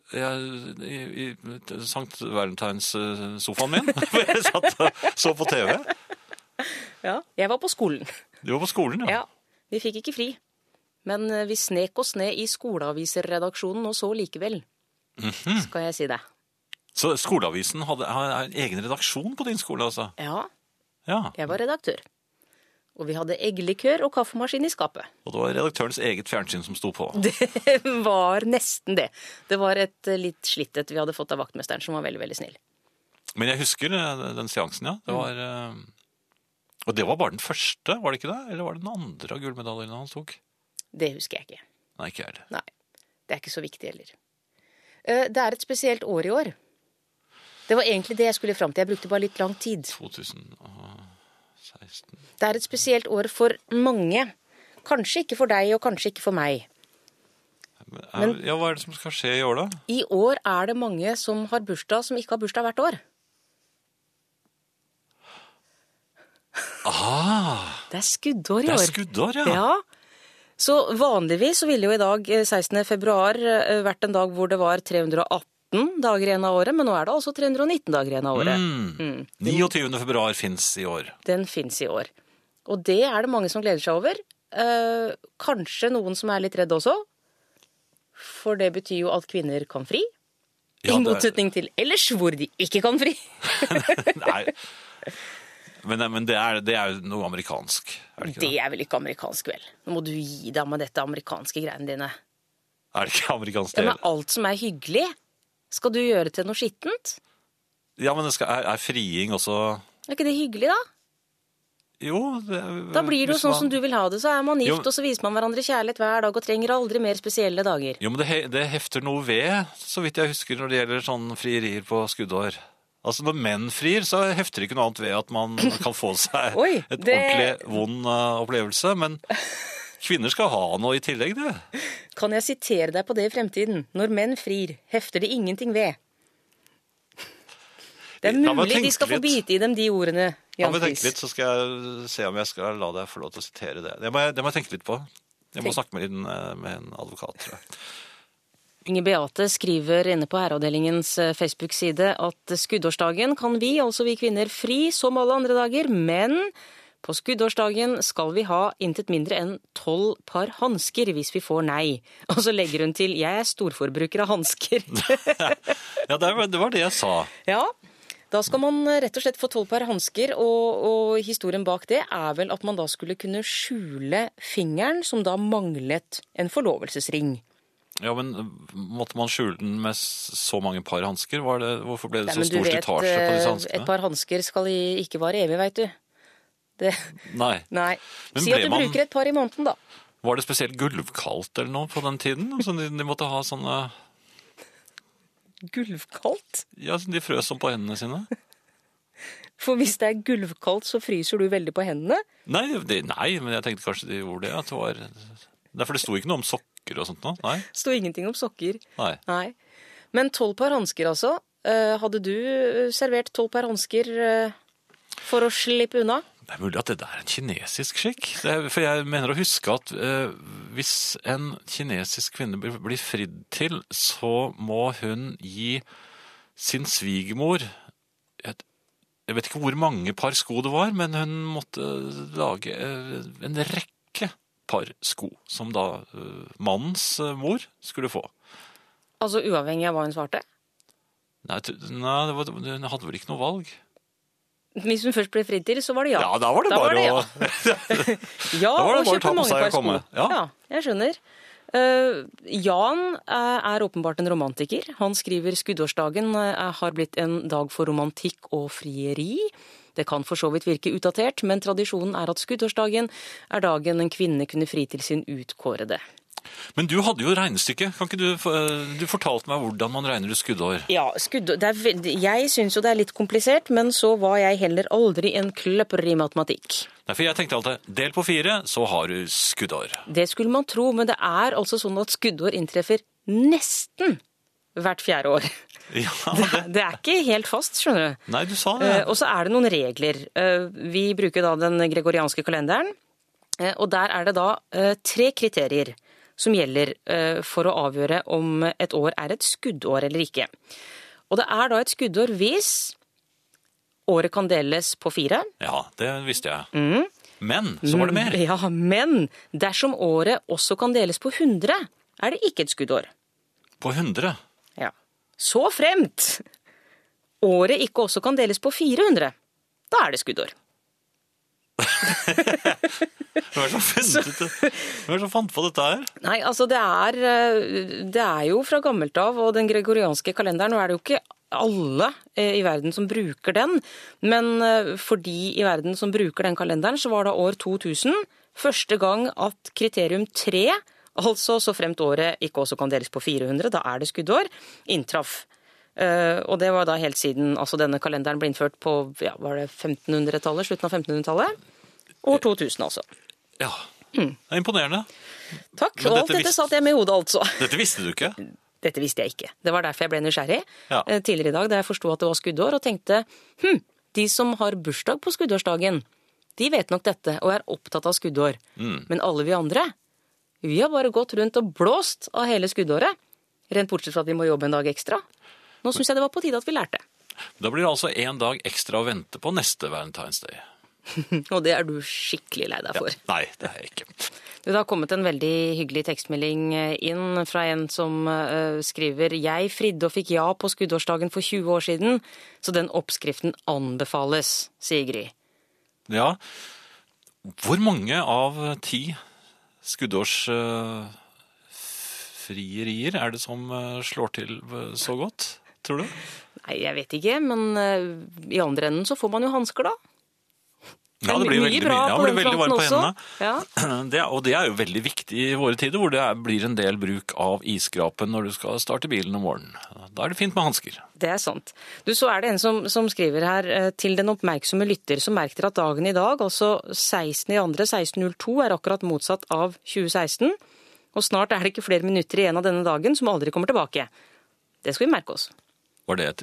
Jeg, i, I Sankt Valentines-sofaen min. for jeg satt og så på TV. Ja. Jeg var på skolen. Du var på skolen, ja. Ja, vi fikk ikke fri. Men eh, vi snek oss ned i skoleaviserredaksjonen og så likevel. Mhm. Skal jeg si det. Så skoleavisen hadde hadde en egen redaksjon på din skole, altså? Ja, Ja. jeg var redaktør. Og vi hadde eggelikør og kaffemaskin i skapet. Og det var redaktørens eget fjernsyn som sto på. Det var nesten det. Det var et litt litt slittet vi hadde fått av vaktmesteren, som var veldig, veldig snill. Men jeg husker eh, den seansen, ja. Det var, eh, og det var bare den første, var det ikke det? Eller var det den andre av gullmedaljene han tok? Det husker jeg ikke. Nei, ikke heller. Nei. Det er ikke så viktig heller. Eh, Det er et spesielt år i år. Det var egentlig det jeg skulle fram til. Jeg brukte bare litt lang tid. 2016 Det er et spesielt år for mange. Kanskje ikke for deg, og kanskje ikke for meg. Er, Ja, hva er det som skal skje i år, da? I år er det mange som har bursdag, som ikke har bursdag hvert år. Ah, Det er skuddår i år. det er skuddår, ja. Ja. Så vanligvis så ville jo i dag, eh, 16. februar, eh, vært en dag hvor det var 318 dager igjen av året, men nå er det altså 319 dager igjen av året. Mm. 29. februar fins i år. Den fins i år. Og det er det mange som gleder seg over. Eh, kanskje noen som er litt redde også. For det betyr jo at kvinner kan fri. Ja, I motsetning til ellers, hvor de ikke kan fri. Nei. Men, men det, er, det er noe amerikansk, er det ikke det? Det er vel ikke amerikansk, vel? Nå må du gi deg med dette amerikanske greiene dine. Er det ikke amerikansk Ja, det? men alt som er hyggelig, skal du gjøre til noe skittent? Ja, men det skal, er, er friing også Er ikke det hyggelig, da? Jo, det, Da blir det jo sånn man- som du vil ha det. Så er man gift, Jo. og så viser man hverandre kjærlighet hver dag og trenger aldri mer spesielle dager. Jo, men det, he- det hefter noe ved, så vidt jeg husker, når det gjelder sånn frierier på skuddår. Altså Når menn frir, så hefter det ikke noe annet ved at man kan få seg Oi, et det- ordentlig vond eh, opplevelse. Men kvinner skal ha noe i tillegg, det. Kan jeg sitere deg på det i fremtiden? Når menn frir, hefter det ingenting ved. Det er mulig de skal få bite i dem, de ordene. La meg tenke litt, så skal jeg se om jeg skal la deg få lov til å sitere det. Det må jeg, det må jeg tenke litt på. Jeg må Tenk. snakke med en, eh, med en advokat, tror jeg. Inger Beate skriver inne på Herreavdelingens eh, Facebook-side at skuddårsdagen kan vi, altså vi kvinner, fri som alle andre dager, men på skuddårsdagen skal vi ha intet mindre enn tolv par hansker hvis vi får nei. Og så legger hun til 'jeg er storforbruker av hansker'. Ja, det var det, jeg sa. ja, da skal man rett og slett få tolv par hansker, og, og historien bak det er vel at man da skulle kunne skjule fingeren som da manglet en forlovelsesring. Ja, men eh, Måtte man skjule den med så mange par hansker? Hvorfor ble det Nei, så stor vet, slitasje på disse eh, hanskene? Et par hansker skal ikke vare evig, veit du. Det, Nei. nei. Men Si at du man- bruker et par i måneden, da. Var det spesielt gulvkaldt eller noe på den tiden? Så de, de måtte ha sånne Gulvkaldt? Ja, de frøs sånn på hendene sine? For hvis det er gulvkaldt, så fryser du veldig på hendene. Nei, det, nei, men jeg tenkte kanskje de gjorde det. At det var Derfor for det sto ikke noe om sokker og sånt noe? Nei? Sto ingenting om sokker. nei. Nei. Men tolv par hansker, altså. Eh, Hadde du eh, servert tolv par hansker eh, for å slippe unna? Det er mulig at det der er en kinesisk skikk. Er, for jeg mener å huske at eh, hvis en kinesisk kvinne blir, blir fridd til, så må hun gi sin svigermor et, Jeg vet ikke hvor mange par sko det var, men hun måtte lage eh, en rekke par sko, som da eh, mannens eh, mor skulle få. Altså uavhengig av hva hun svarte? Nei, nei det var, hun hadde vel ikke noe valg? Hvis hun først ble fridd til, så var det ja. Ja, da var det Da bare å Ja, Da var det og bare å ta på mange seg og komme. Ja. Ja, jeg skjønner. Uh, Jan er, er åpenbart en romantiker. Han skriver skuddårsdagen eh, har blitt en dag for romantikk og frieri. Det kan for så vidt virke utdatert, men tradisjonen er at skuddårsdagen er dagen en kvinne kunne fri til sin utkårede. Men du hadde jo regnestykke. Kan ikke du, du fortalte meg hvordan man regner ut skuddår? Ja, skuddår, det er Jeg syns jo det er litt komplisert, men så var jeg heller aldri en kløpper i matematikk. Derfor jeg tenkte alltid del på fire, så har du skuddår. Det skulle man tro, men det er altså sånn at skuddår inntreffer nesten hvert fjerde år. Ja, Det, det er ikke helt fast, skjønner du. Nei, du sa det. Eh, Og så er det noen regler. Eh, Vi bruker da den gregorianske kalenderen, eh, og der er det da eh, tre kriterier som gjelder eh, for å avgjøre om et år er et skuddår eller ikke. Og det er da et skuddår hvis året kan deles på fire. Ja, det visste jeg. Men så var det mer. Ja, men dersom året også kan deles på 100, er det ikke et skuddår. På 100. Ja. Så fremt året ikke også kan deles på 400, da er det skuddår. Hvem er det som fant på dette her? Nei, altså det er, eh, det er jo fra gammelt av, og den gregorianske kalenderen, nå er det jo ikke alle eh, i verden som bruker den, men eh, for de i verden som bruker den kalenderen, så var det år 2000 første gang at kriterium 3, altså så fremt året ikke også kan deles på 400, da er det skuddår, inntraff. Eh, Og det var da helt siden altså denne kalenderen ble innført på ja, var det 1500-tallet, slutten av 1500-tallet. År 2000, altså. Ja, det er imponerende. Takk. Men Og alt dette dette satt jeg med i hodet, altså. Dette visste du ikke? Dette visste jeg ikke. Det var derfor jeg ble nysgjerrig Ja. eh, tidligere i dag, da jeg forsto at det var skuddår, og tenkte hm, de som har bursdag på skuddårsdagen, de vet nok dette og er opptatt av skuddår. Mm. Men alle vi andre, vi har bare gått rundt og blåst av hele skuddåret. Rent bortsett fra at vi må jobbe en dag ekstra. Nå syns jeg det var på tide at vi lærte. Da blir det altså én dag ekstra å vente på neste Valentine's Day. Og det er du skikkelig lei deg for. Nei, det er jeg ikke. Det har kommet en veldig hyggelig tekstmelding eh, inn fra en som eh, skriver Jeg fridde og fikk ja på skuddårsdagen for 20 år siden, så den oppskriften anbefales, sier Gry. Ja, hvor mange av ti skuddårsfrierier er det som eh, slår til eh, så godt, tror du? Nei, jeg vet ikke, men eh, i andre enden så får man jo hansker, da. Ja, det blir veldig, bra ja, blir veldig varmt på hendene. Ja. Det, og det er jo veldig viktig i våre tider, hvor det er, blir en del bruk av isskrapen når du skal starte bilen om morgenen. Da er det fint med hansker. Det er sant. Du, Så er det en som, som skriver her eh, til den oppmerksomme lytter, som merker at dagen i dag, altså 16.2.1602, er akkurat motsatt av 2016. Og snart er det ikke flere minutter igjen av denne dagen som aldri kommer tilbake. Det skal vi merke oss. Var det et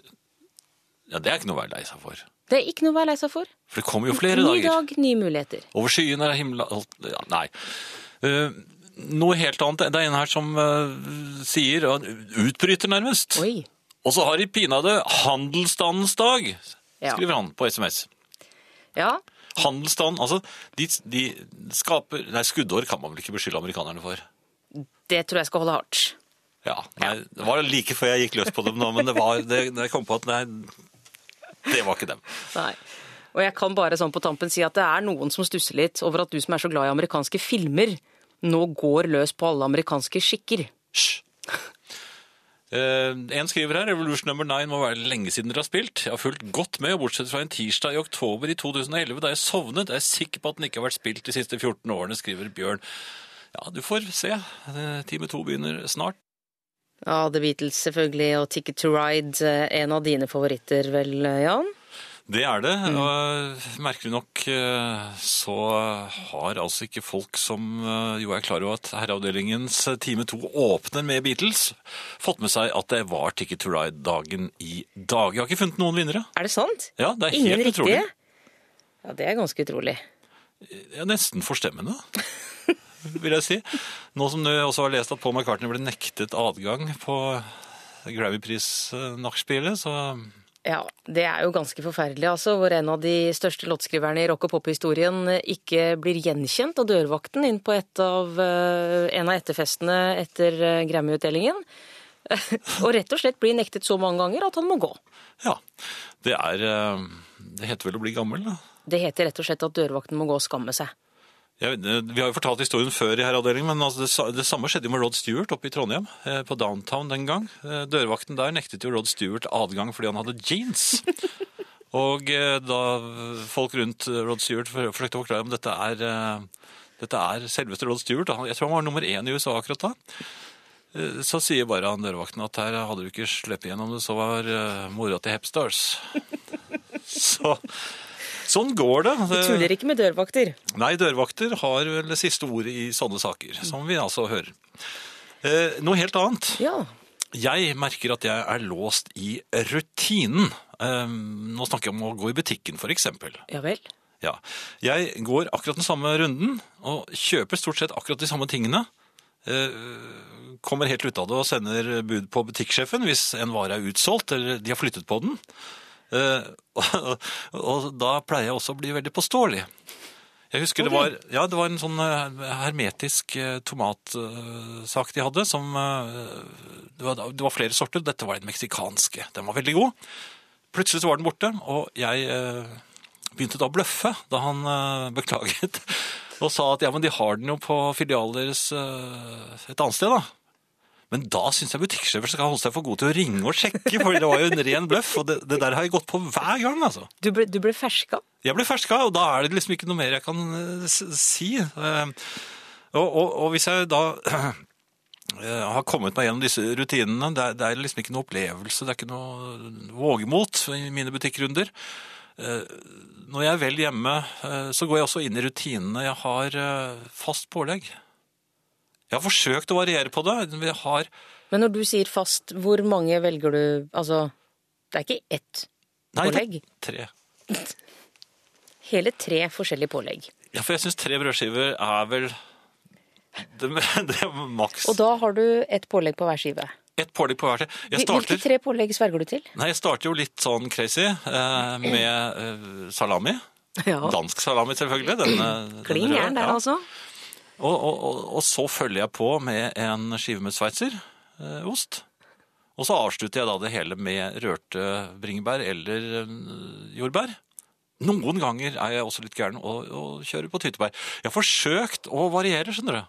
Ja, det er ikke noe å være lei seg for. Det er ikke noe å være lei seg for. For det kommer jo flere Ny dager. dag, nye muligheter. Over skyene er himmelen ja, Nei. Uh, noe helt annet. Det er en her som uh, sier uh, Utbryter, nærmest. Oi. Og så har de pinadø handelsstandens dag, Ja. skriver han på SMS. Ja, Handelsstand, altså de, de skaper Nei, skuddår kan man vel ikke beskylde amerikanerne for. det tror jeg skal holde hardt. Ja, nei, Det var like før jeg gikk løs på dem nå, men det var det, jeg kom på at nei, det var ikke dem. Nei. Og jeg kan bare sånn på tampen si at det er noen som stusser litt over at du som er så glad i amerikanske filmer, nå går løs på alle amerikanske skikker. Hysj. Eh, en skriver her, Revolution Number 9 må være lenge siden dere har spilt. Jeg har fulgt godt med, bortsett fra en tirsdag i oktober i 2011 da jeg sovnet, Jeg er sikker på at den ikke har vært spilt de siste 14 årene, skriver Bjørn. Ja, du får se. Eh, Time to begynner snart. Ja, The Beatles selvfølgelig, og Ticket to Ride, eh, en av dine favoritter vel, Jan? Det er det. og Merkelig nok eh, så har altså ikke folk som eh, jo er klar over at Herreavdelingens time 2 åpner med Beatles, fått med seg at det var Ticket to Ride-dagen i dag. Jeg har ikke funnet noen vinnere. Er det sant? Ja, det er Ingen helt riktige? utrolig. Ja, det er ganske utrolig. Ja, nesten forstemmende, vil jeg si. Nå som du også har lest at Paul McCartney ble nektet adgang på Grammy-pris-nachspielet, så Ja, det er jo ganske forferdelig, altså, hvor en av de største låtskriverne i rock- og pop-historien ikke blir gjenkjent av dørvakten inn på et av, eh, en av etterfestene etter eh, Grammy-utdelingen. Og rett og slett blir nektet så mange ganger at han må gå. ja. Det er eh, Det heter vel å bli gammel, da. Det heter rett og slett at dørvakten må gå og skamme seg. Jeg, vi har jo fortalt historien før i herreavdelingen, men altså det, det samme skjedde jo med Rod Stewart oppe i Trondheim, eh, på Downtown den gang. Eh, Dørvakten der nektet jo Rod Stewart adgang fordi han hadde jeans. Og eh, da folk rundt Rod Stewart forsøkte å forklare om dette er, eh, dette er selveste Rod Stewart, jeg tror han var nummer én i USA akkurat da, eh, så sier bare han dørvakten at her hadde du ikke sluppet gjennom det, så var eh, mora til Hepstars. så sånn går det. Vi tuller ikke med dørvakter. Nei, dørvakter har vel det siste ordet i sånne saker, som vi altså hører. Eh, noe helt annet. Ja. Jeg merker at jeg er låst i rutinen. Eh, nå snakker jeg om å gå i butikken, eksempel. Ja vel. Ja. Jeg går akkurat den samme runden, og kjøper stort sett akkurat de samme tingene. Eh, kommer helt ut av det og sender bud på butikksjefen hvis en vare er utsolgt, eller de har flyttet på den. Eh, og, og da pleier jeg også å bli veldig påståelig. Jeg husker det, var, ja, det var en sånn eh, hermetisk eh, tomatsak de hadde, som det var, det var flere sorter. Dette var den meksikanske. Den var veldig god. Plutselig så var den borte, og jeg begynte da å bløffe da han beklaget. Og sa at ja, men de har den jo på eh, et annet sted, da. Men da syns jeg butikksjefer skal holde seg for god til å ringe og sjekke, for det var jo en ren bløff. Og det, det der har jeg gått på hver gang, altså. Du ble, du ble ferska? Jeg ble ferska, og da er det liksom ikke noe mer jeg kan eh, si. Eh, Og, og, og hvis jeg da eh, har kommet meg gjennom disse rutinene, det er, det er liksom ikke noe opplevelse, det er ikke noe vågemot i mine butikkrunder. Eh, Når jeg er vel hjemme, så går jeg også inn i rutinene. Jeg har fast pålegg. Jeg har forsøkt å variere på det. men har Men når du sier fast, hvor mange velger du Altså, det er ikke ett Nei, pålegg. Nei, tre. Hele tre forskjellige pålegg. Ja, for jeg syns tre brødskiver er vel det, det er maks. Og da har du ett pålegg på hver skive. Ett pålegg på hver. Jeg Hvil- Hvilke tre pålegg sverger du til? nei, jeg starter jo litt sånn crazy eh, med eh, salami. Ja. Dansk salami, selvfølgelig. Den, eh, Klin røde, gæren der, ja. altså. Og, og, og, og så følger jeg på med en skive med sveitserost. og så avslutter jeg da det hele med rørte bringebær eller eh, jordbær. Noen ganger er jeg også litt gæren og, og kjører på tyttebær. Jeg har forsøkt å variere, skjønner du.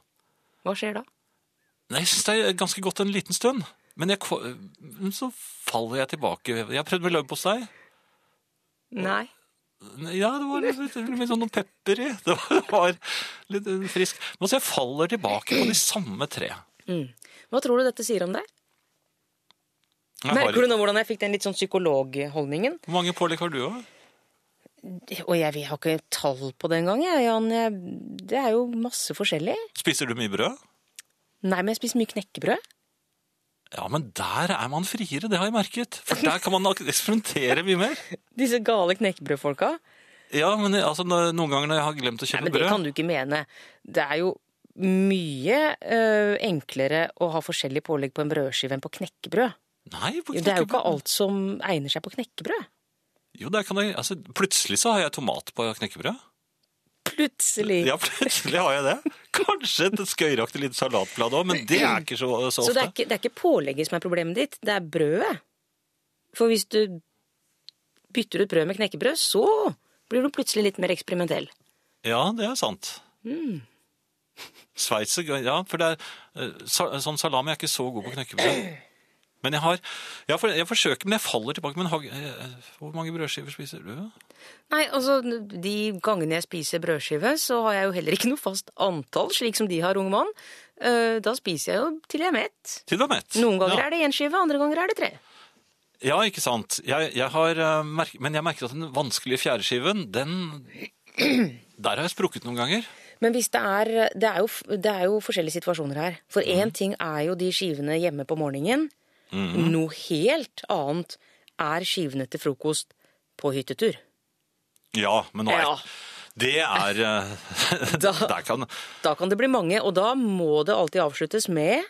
Hva skjer da? Nei, Jeg syns det er ganske godt en liten stund. Men jeg, så faller jeg tilbake. Jeg har prøvd med leverpostei. Nei. Ja, det var litt, litt, sånn noe pepper i. Det var, litt eh, frisk. Men så jeg faller tilbake på de samme tre. Hva tror du dette sier om deg? Merker du nå hvordan jeg fikk den litt sånn psykologholdningen? Hvor mange pålegg har du òg? Og jeg, jeg har ikke tall på det engang, jeg, Jan. Jeg, det er jo masse forskjellig. Spiser du mye brød? Nei, men jeg spiser mye knekkebrød. Ja, men der er man friere, det har jeg merket. For der kan man eksperimentere mye mer. Disse gale knekkebrødfolka. Ja, men altså, noen ganger når jeg har glemt å Nei, kjøpe men det brød kan du ikke mene. Det er jo mye ø, enklere å ha forskjellig pålegg på en brødskive enn på knekkebrød. Nei, på knekkebrød. Det er jo ikke alt som egner seg på knekkebrød. Jo, der kan jeg, altså, plutselig så har jeg tomat på knekkebrød. Plutselig. Ja, plutselig har jeg det. Kanskje et skøyeraktig lite salatblad òg, men det er ikke så, så Så det er, ikke, det er ikke pålegget som er problemet ditt, det er brødet. For hvis du bytter ut brød med knekkebrød, så blir du plutselig litt mer eksperimentell. Ja, det er sant. Mm. Sveitser, ja, for det er, eh, sånn salami er ikke så god på knekkebrød. Men jeg har, jeg, for, jeg forsøker, men jeg faller tilbake. Men har, eh, hvor mange brødskiver spiser du? Nei, altså, de gangene jeg spiser brødskive, så har jeg jo heller ikke noe fast antall, slik som de har, unge mann. Eh, Da spiser jeg jo til jeg er mett. Til du er mett. Noen ganger ja. er det én skive, andre ganger er det tre. Ja, ikke sant. Jeg, jeg har, merket men jeg merker at den vanskelige fjerdeskiven, den Der har jeg sprukket noen ganger. Men hvis det er Det er jo, det er jo forskjellige situasjoner her. For én mm. ting er jo de skivene hjemme på morgenen. Mm. Noe helt annet er skivene til frokost på hyttetur. Ja, men nå er Ja. Det er eh, Da- Der kan Da kan det bli mange, og da må det alltid avsluttes med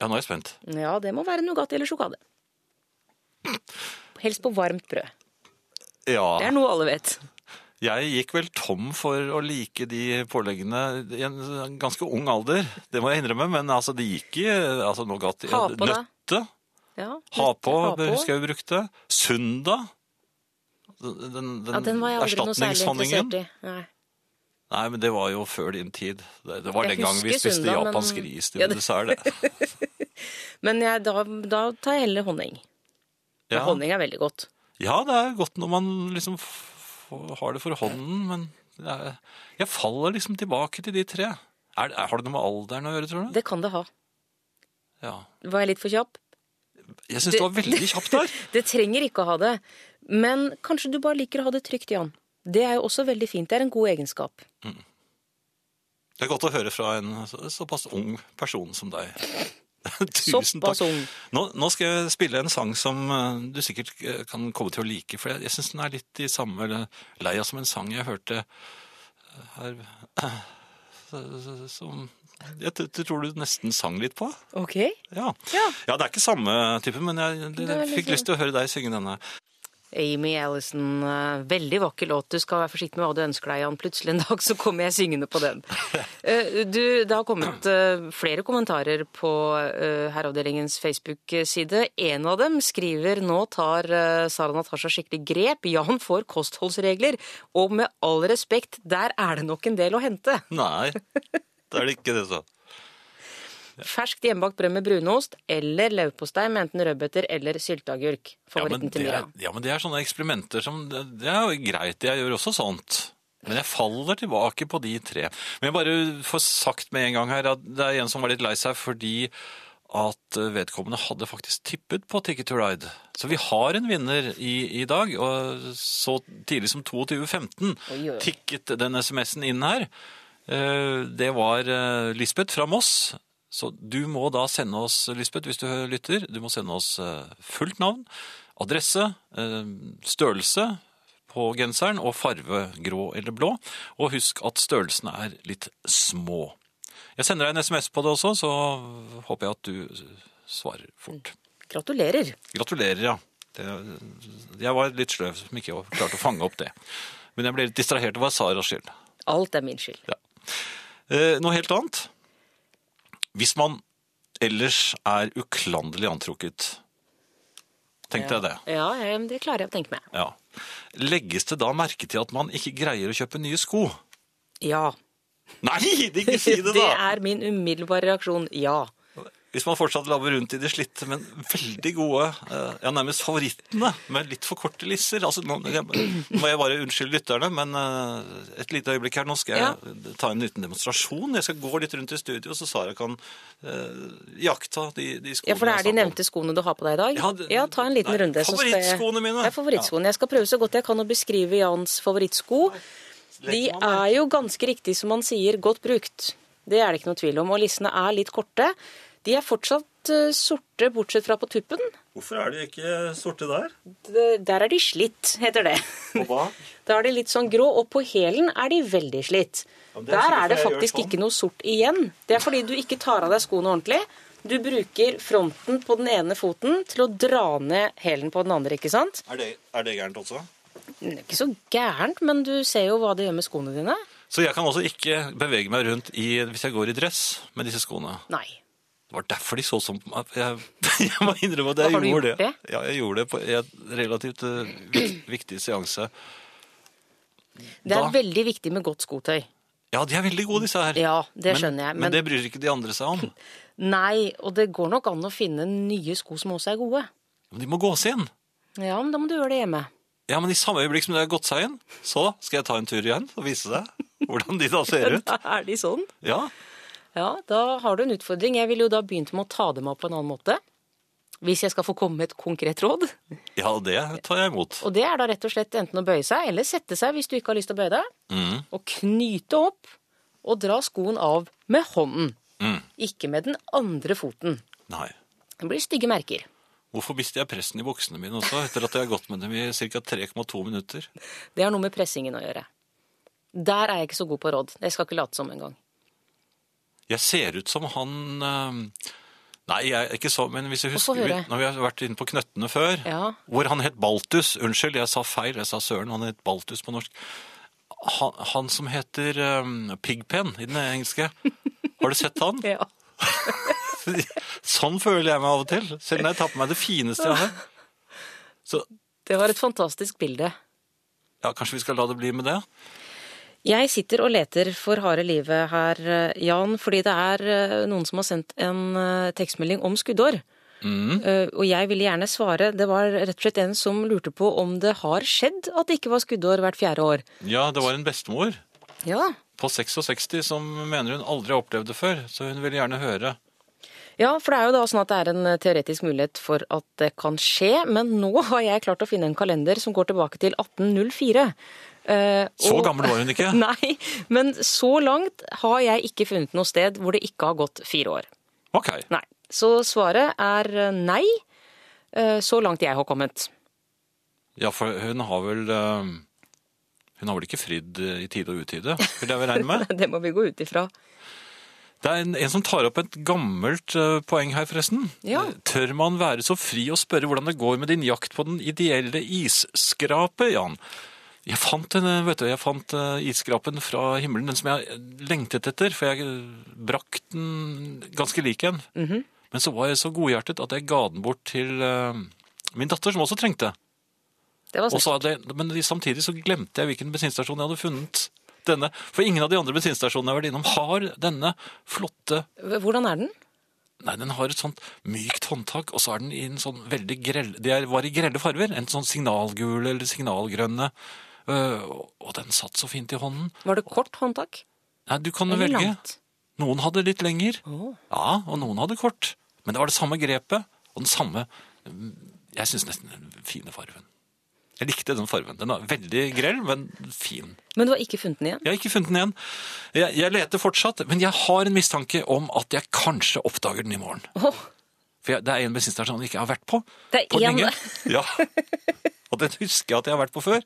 Ja, nå er jeg spent. Ja, det må være Nugatti eller sjokade. Helst på varmt brød. Ja. Det er noe alle vet. Jeg gikk vel tom for å like de påleggene i en ganske ung alder. Det må jeg innrømme, men altså, det gikk i altså, Nugatti. Ha på. Nøtte. Ja, Ha på, ha på. husker jeg vi brukte. Sunda. Den, den, Ja, den var jeg aldri noe særlig interessert i. Nei. Nei, men det var jo før din tid. Det, det var Jeg den gang vi spiste spiste japansk men- ris til Ja, det- dessert. det. Men jeg, da, da tar jeg heller honning. Ja. Honning er veldig godt. Ja, det er godt når man liksom har det for hånden, men er, jeg faller liksom tilbake til de tre. Er, er, har det noe med alderen å gjøre, tror du? Det kan det ha. Ja. Var jeg litt for kjapp? Jeg syns det var veldig kjapt der. Det trenger ikke å ha det. Men kanskje du bare liker å ha det trygt, Jan. Det er jo også veldig fint. Det er en god egenskap. Det er godt å høre fra en såpass ung person som deg. Tusen takk. ung. Nå, nå skal jeg spille en sang som eh, du sikkert eh, kan komme til å like, for jeg, jeg syns den er litt i samme leia som en sang jeg hørte eh, her som jeg tror du nesten sang litt på. Ok. Ja. Ja. det er ikke samme type, men jeg, jeg, fikk lyst til å høre deg synge denne. Amy Allison, eh, veldig vakker låt. Du skal være forsiktig med hva du ønsker deg, Jan. Plutselig en dag så kommer jeg syngende på den. Eh, Du, det har kommet eh, flere kommentarer på Herreavdelingens Facebook-side. En av dem skriver nå tar Sara Natasha skikkelig grep. Jan får kostholdsregler. Og med all respekt, der er det nok en del å hente. Nei, det er det ikke det, så. Ferskt hjemmebakt brød med brunost eller leverpostei med enten rødbeter eller sylteagurk. Ja Favoritten det til Mira. ja, men det er sånne eksperimenter som Det, er jo greit, jeg gjør også sånt. Men jeg faller tilbake på de tre. Men jeg bare får sagt med en gang her at det er en som var litt lei seg fordi at vedkommende hadde faktisk tippet på Ticket to Ride. Så vi har en vinner i, i dag, og så tidlig som 22.15 Oi, oi. tikket den SMS-en inn her. Eh, Det var eh, Lisbeth fra Moss. Så du må da sende oss, Lisbeth, hvis du lytter, du må sende oss eh, fullt navn, adresse, eh, størrelse på genseren og farve grå eller blå. Og husk at størrelsene er litt små. Jeg sender deg en SMS på det også, så håper jeg at du svarer fort. Gratulerer. Gratulerer, ja. Det, jeg var litt sløv som ikke klarte å fange opp det. Men jeg ble litt distrahert. Det var Saras skyld. Alt er min skyld. Ja. Eh, noe helt annet. Hvis man ellers er uklanderlig antrukket, tenk deg det. Ja, det klarer jeg å tenke meg. Ja. Legges det da merke til at man ikke greier å kjøpe nye sko? Ja. Nei, ikke si det Det er min umiddelbare reaksjon. Ja. Hvis man fortsatt labber rundt i de slitte, men veldig gode, eh, ja nærmest favorittene, med litt for korte lisser. Altså, nå, må jeg bare unnskylde lytterne, men eh, et lite øyeblikk her. Nå skal jeg ta en liten demonstrasjon. Jeg skal gå litt rundt i studio, så Sara kan uh, jakta de, de skoene ja, for det er de nevnte skoene du har på deg i dag? Ja, det- ta en liten nei, runde. favorittskoene mine. Det er favorittskoene. Jeg skal prøve så godt jeg kan å beskrive Jans favorittsko. De er jo ganske riktig, som man sier, godt brukt. Det er det ikke noe tvil om. Og lissene er litt korte. De er fortsatt eh, sorte, bortsett fra på tuppen. Hvorfor er de ikke sorte der? Der er de slitt, heter det. Og hva? Da er de litt sånn grå, og på hælen er de veldig slitt. Ja, er Der er det faktisk sånn. ikke noe sort igjen. Det er fordi du ikke tar av deg skoene ordentlig. Du bruker fronten på den ene foten til å dra ned hælen på den andre, ikke sant? Er det, er det gærent også? Det er ikke så gærent, men du ser jo hva det gjør med skoene dine. Så jeg kan også ikke bevege meg rundt i, hvis jeg går i dress med disse skoene? Nei. Det var derfor de så sånn på meg. Jeg, jeg må innrømme at jeg Har du gjorde gjort det. det? Ja, jeg gjorde det på en relativt uh, vik- viktig seanse. Det er Da- veldig viktig med godt skotøy. Ja, de er veldig gode, disse her. Ja, det skjønner jeg. Men, Men, det bryr ikke de andre seg om. nei, og det går nok an å finne nye sko som også er gode. Men de må gås inn. Ja, men da må du gjøre det hjemme. Ja, men i samme øyeblikk som det har gått seg inn, så skal jeg ta en tur igjen og vise deg hvordan de da ser ut. Da er de sånn. Ja, Ja, da har du en utfordring. Jeg ville jo da begynt med å ta dem av på en annen måte. Hvis jeg skal få komme med et konkret råd. ja det tar jeg imot. Og det er da rett og slett enten å bøye seg, eller sette seg hvis du ikke har lyst til å bøye deg. Mm. Og knyte opp og dra skoen av med hånden. Mm. Ikke med den andre foten. Nei. Det blir stygge merker. Hvorfor mister jeg pressen i buksene mine også, etter at jeg har gått med dem i ca. 3,2 minutter? Det har noe med pressingen å gjøre. Der er jeg ikke så god på råd. Jeg skal ikke late som engang. Jeg ser ut som han eh, Nei, jeg er ikke så, men hvis jeg husker vi, Når vi har vært inne på Knøttene før, Ja. hvor han het Baltus Unnskyld, jeg sa feil, jeg sa Søren, han het Baltus på norsk. Han, han som heter um, Pigpen i den engelske. Har du sett han? Ja. sånn føler jeg meg av og til, selv når jeg tar på meg det fineste jeg har. Så Det var et fantastisk bilde. ja, kanskje vi skal la det bli med det? Jeg sitter og leter for harde livet her, eh, Jan, fordi det er eh, noen som har sendt en eh, tekstmelding om skuddår. Mm. og jeg ville gjerne svare Det var rett og slett en som lurte på om det har skjedd at det ikke var skuddår hvert fjerde år. Ja, det var en bestemor Ja. på 66 som mener hun aldri har opplevd det før, så hun ville gjerne høre. Ja, for det er jo da sånn at det er en teoretisk mulighet for at det kan skje, men nå har jeg klart å finne en kalender som går tilbake til 1804. Eh, Så gammel var hun ikke. Nei, men så langt har jeg ikke funnet noe sted hvor det ikke har gått fire år. Ok. Nei. Så svaret er eh, nei, eh, så langt jeg har kommet. Ja, for hun har vel Hun har vel ikke fridd i tide og utide, vil jeg vel regne med? Det må vi gå ut ifra. Det er en, en som tar opp et gammelt poeng her, forresten. Ja. Tør man være så fri å spørre hvordan det går med din jakt på den ideelle isskrape, Jan? Jeg fant, en, vet du, jeg fant eh, isskrapen fra himmelen, den som jeg lengtet etter, for jeg eh, brakk den ganske lik en. Mhm. Men så var jeg så godhjertet at jeg ga den bort til uh, min datter, som også trengte. Det var hadde, men samtidig så glemte jeg hvilken bensinstasjon jeg hadde funnet denne. For ingen av de andre bensinstasjonene jeg har vært innom har denne flotte Hvordan er den? Nei, den har et sånt mykt håndtak, og så er den i en sånn veldig grell... Det er- var i grelle farger. En sånn signalgule eller signalgrønne. Øh, og den satt så fint i hånden. Var det kort håndtak? Nei, du kan Eller velge. langt? Noen hadde litt lenger. Oh. Ja, og noen hadde kort. Men det var det samme grepet, og den samme mm, Jeg syns nesten den fine farven. Jeg likte den fargen. Den er veldig grell, men fin. Men du har ikke funnet den igjen? Jeg har ikke funnet den igjen. Jeg, jeg leter fortsatt, men jeg har en mistanke om at jeg kanskje oppdager den i morgen. Oh. For jeg, det er en bensinstasjon jeg ikke har vært på. Det er én? Ja. Og den husker jeg at jeg har vært på før.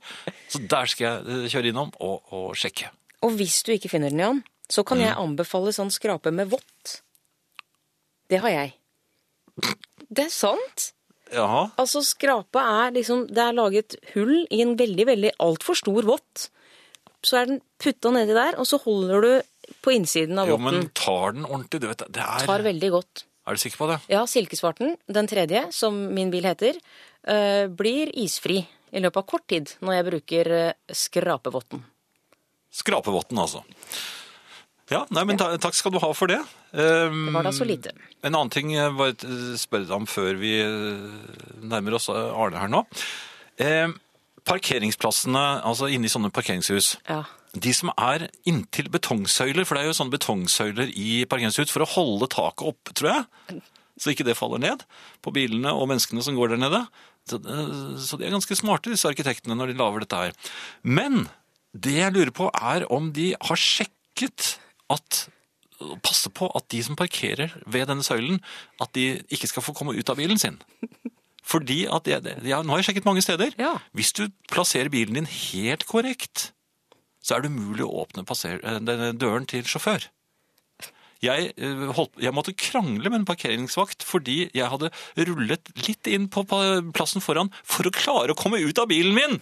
Så der skal jeg eh, kjøre innom og, og sjekke. Og hvis du ikke finner den Jan, så kan jeg anbefale sånn skrape med vått. Det har jeg. Det er sant. Ja, Altså, skrape er liksom Det er laget hull i en veldig, veldig altfor stor vått. Så er den putta nedi der, og så holder du på innsiden av jo, men tar den ordentlig? Du vet, det er, Tar veldig godt. er du sikker på det? Ja, silkesvarten, den tredje, som min bil heter, blir isfri i løpet av kort tid når jeg bruker eh, skrapevotten. Skrapevotten, altså. Ja, nei, men ta, takk skal du ha for det. Um, Det var da så lite. En annen ting jeg bare spørre deg om før vi eh, nærmer oss eh, Arne her nå. Um, parkeringsplassene, altså inne i sånne parkeringshus, Ja. de som er inntil betongsøyler, for det er jo sånne betongsøyler i parkeringshus for å holde taket opp, tror jeg, så ikke det faller ned på bilene og menneskene som går der nede. Så, eh, de er ganske smarte, disse arkitektene, når de lager dette her. Men det jeg lurer på er om de har sjekket at Passe på at de som parkerer ved denne søylen, at de ikke skal få komme ut av bilen sin. Fordi at jeg, ja, Nå har jeg sjekket mange steder. Ja. Hvis du plasserer bilen din helt korrekt, så er det umulig å åpne passer, eh, døren til sjåfør. Jeg, eh, holdt, jeg måtte krangle med en parkeringsvakt fordi jeg hadde rullet litt inn på plassen foran for å klare å komme ut av bilen min!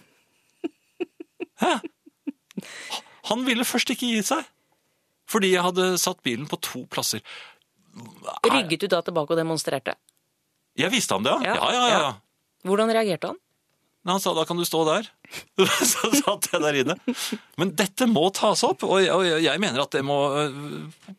Hæ? Han ville først ikke gi seg. Fordi jeg hadde satt bilen på to plasser. Er- Rygget du da tilbake og demonstrerte? Jeg viste ham det, ja. Ja, Ja, ja, ja. ja. Hvordan reagerte han? Men han sa da kan du stå der. Så satt jeg der inne. Men dette må tas opp, og jeg, mener at det må øh,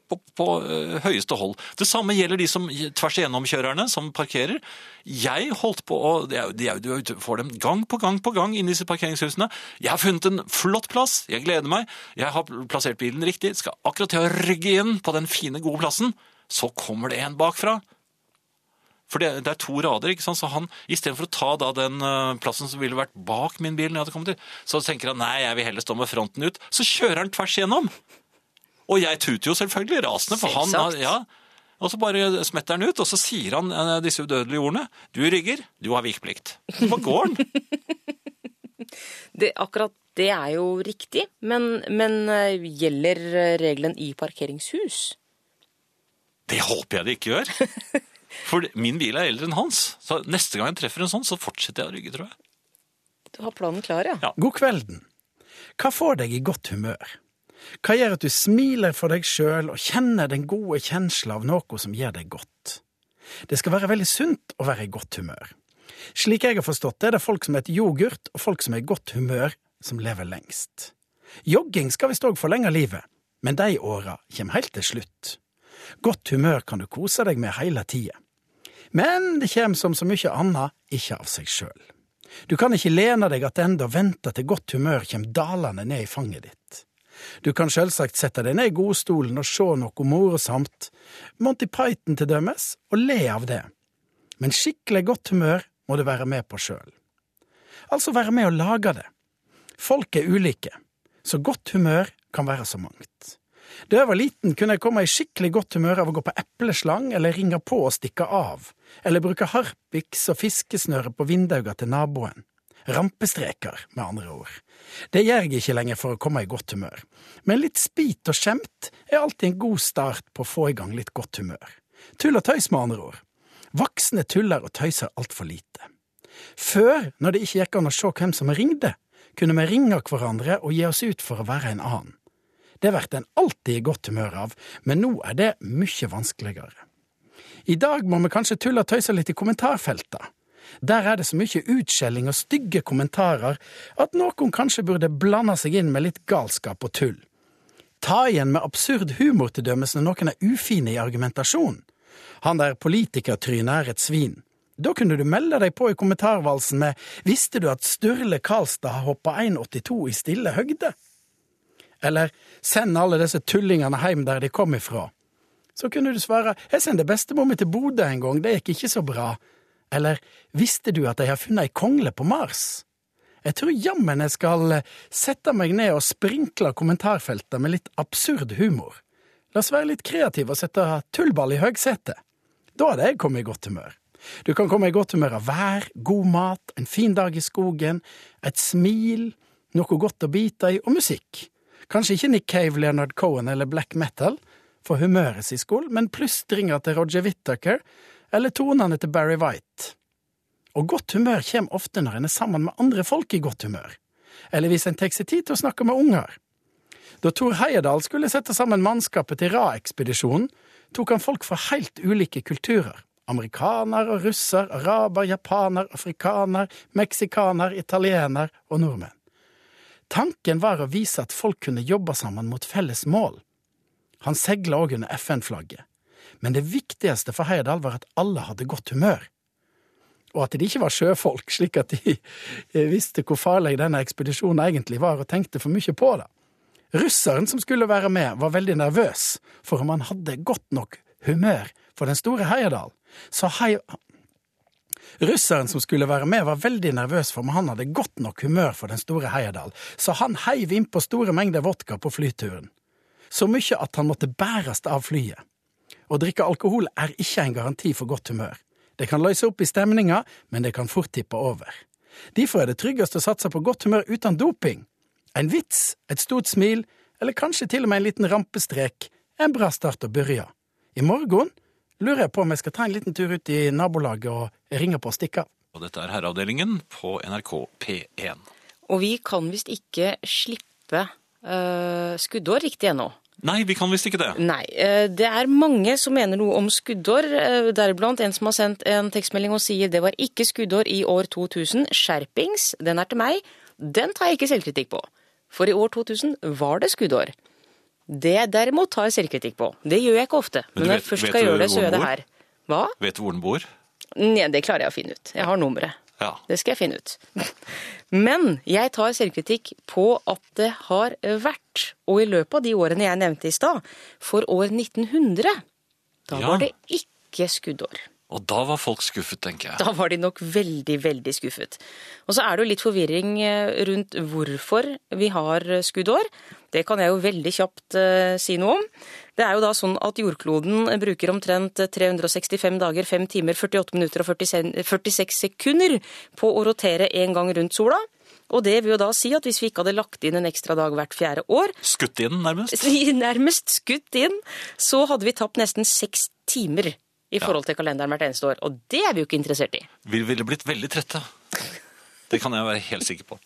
på, på øh, høyeste hold. Det samme gjelder de som tvers igjennomkjørerne som parkerer. Jeg holdt på å Du får dem gang på gang på gang inn i disse parkeringshusene. Jeg har funnet en flott plass, jeg gleder meg. Jeg har plassert bilen riktig, skal akkurat til å rygge inn på den fine, gode plassen. Så kommer det en bakfra. For det, det er to rader, ikke sant? så han, istedenfor å ta da den eh, plassen som ville vært bak min bil, når jeg hadde kommet til, så tenker han nei, jeg vil heller stå med fronten ut. Så kjører han tvers igjennom. Og jeg tuter jo selvfølgelig rasende, for han ja, Og så bare smetter han ut, og så sier han eh, disse udødelige ordene. Du rygger, du har vikeplikt. Bare går han. Det, akkurat det er jo riktig, men, men eh, gjelder regelen i parkeringshus? Det håper jeg det ikke gjør. For min bil er eldre enn hans. Så neste gang jeg treffer en sånn, så fortsetter jeg å rygge, tror jeg. Du har planen klar, ja. Ja. God kvelden. Hva får deg i godt humør? Hva gjør at du smiler for deg sjøl og kjenner den gode kjensla av noe som gjør deg godt? Det skal være veldig sunt å være i godt humør. Slik jeg har forstått det, er det folk som heter yoghurt, og folk som er i godt humør, som lever lengst. Jogging skal visst òg forlenge livet, men de åra kommer helt til slutt. Godt humør kan du kose deg med hele tida. Men det kommer som så mye annet ikke av seg sjøl. Du kan ikke lene deg attende og vente til godt humør kommer dalende ned i fanget ditt. Du kan sjølsagt sette deg ned i godstolen og se noe morosamt, Monty Python til dømes, og le av det. Men skikkelig godt humør må du være med på sjøl. Altså være med å lage det. Folk er ulike, så godt humør kan være så mangt. Da jeg var liten, kunne jeg komme i skikkelig godt humør av å gå på epleslang eller ringe på og stikke av, eller bruke harpiks og fiskesnøre på vindauga til naboen. Rampestreker, med andre ord. Det gjør jeg ikke lenger for å komme i godt humør, men litt spit og skjemt er alltid en god start på å få i gang litt godt humør. Tull og tøys, med andre ord. Voksne tuller og tøyser altfor lite. Før, når det ikke gikk an å se hvem som ringde, kunne vi ringe hverandre og gi oss ut for å være en annen. Det blir en alltid i godt humør av, men nå er det mye vanskeligere. I dag må vi kanskje tulle og tøyse litt i kommentarfeltene. Der er det så mye utskjelling og stygge kommentarer at noen kanskje burde blande seg inn med litt galskap og tull. Ta igjen med absurd humor til dømes når noen er ufine i argumentasjon. Han der politikertrynet er et svin. Da kunne du melde deg på i kommentarvalsen med Visste du at Sturle Karlstad har hoppa 1,82 i stille høgde? Eller Send alle disse tullingene hjem der de kom ifra. Så kunne du svare Jeg sendte bestemor mi til Bodø en gang, det gikk ikke så bra. Eller Visste du at de har funnet ei kongle på Mars? Jeg tror jammen jeg skal eh, sette meg ned og sprinkle kommentarfeltet med litt absurd humor. La oss være litt kreative og sette tullball i høgsetet. Da hadde jeg kommet i godt humør. Du kan komme i godt humør av vær, god mat, en fin dag i skogen, et smil, noe godt å bite i, og musikk. Kanskje ikke Nick Cave, Leonard Cohen eller black metal for humøret sin skyld, men plystringa til Roger Whittaker eller tonene til Barry White. Og godt humør kommer ofte når en er sammen med andre folk i godt humør, eller hvis en tar seg tid til å snakke med unger. Da Thor Heyerdahl skulle sette sammen mannskapet til Ra-ekspedisjonen, tok han folk fra helt ulike kulturer. Amerikaner og russer, araber, japaner, afrikaner, meksikaner, italiener og nordmenn. Tanken var å vise at folk kunne jobbe sammen mot felles mål. Han segla òg under FN-flagget, men det viktigste for Heyerdahl var at alle hadde godt humør og at de ikke var sjøfolk, slik at de visste hvor farlig denne ekspedisjonen egentlig var, og tenkte for mye på det. Russeren som skulle være med, var veldig nervøs for om han hadde godt nok humør for den store Heyerdahl. Så. Russeren som skulle være med, var veldig nervøs for om han hadde godt nok humør for den store Heyerdahl, så han heiv innpå store mengder vodka på flyturen. Så mye at han måtte bæres av flyet. Å drikke alkohol er ikke en garanti for godt humør. Det kan løse opp i stemninga, men det kan fort tippe over. Derfor er det tryggest å satse på godt humør uten doping. En vits, et stort smil, eller kanskje til og med en liten rampestrek, en bra start å begynne. I morgen lurer jeg på om jeg skal ta en liten tur ut i nabolaget og ringe på og stikke av. Og dette er Herreavdelingen på NRK P1. Og vi kan visst ikke slippe uh, skuddår riktig ennå. Nei, vi kan visst ikke det. Nei. Eh, det er mange som mener noe om skuddår, eh, deriblant en som har sendt en tekstmelding og sier det var ikke skuddår i år 2000. Skjerpings, den er til meg. Den tar jeg ikke selvkritikk på. For i år 2000 var det skuddår. Det derimot tar jeg selvkritikk på. Det gjør jeg ikke ofte. Men, når jeg først skal gjøre det, så gjør jeg det her. Hva? Vet du hvor den bor? Nei, det klarer jeg å finne ut. Jeg har nummeret. Ja. Det skal jeg finne ut. Men jeg tar selvkritikk på at det har vært, og i løpet av de årene jeg nevnte i stad, for år 1900, da Ja. var det ikke skuddår. Og da var folk skuffet, tenker jeg. Da var de nok veldig, veldig skuffet. Og så er det jo litt forvirring eh, rundt hvorfor vi har skuddår. Det kan jeg jo veldig kjapt eh, si noe om. Det er jo da sånn at jordkloden bruker omtrent 365 dager, 5 timer, 48 minutter og 46 sekunder på å rotere en gang rundt sola. Og det vil jo da si at hvis vi ikke hadde lagt inn en ekstra dag hvert fjerde år, Skutt inn, nærmest. nærmest skutt inn, så hadde vi tapt nesten seks timer i forhold til kalenderen hvert eneste år. Og det er vi jo ikke interessert i. Vi ville blitt veldig trette. Det kan jeg være helt sikker på.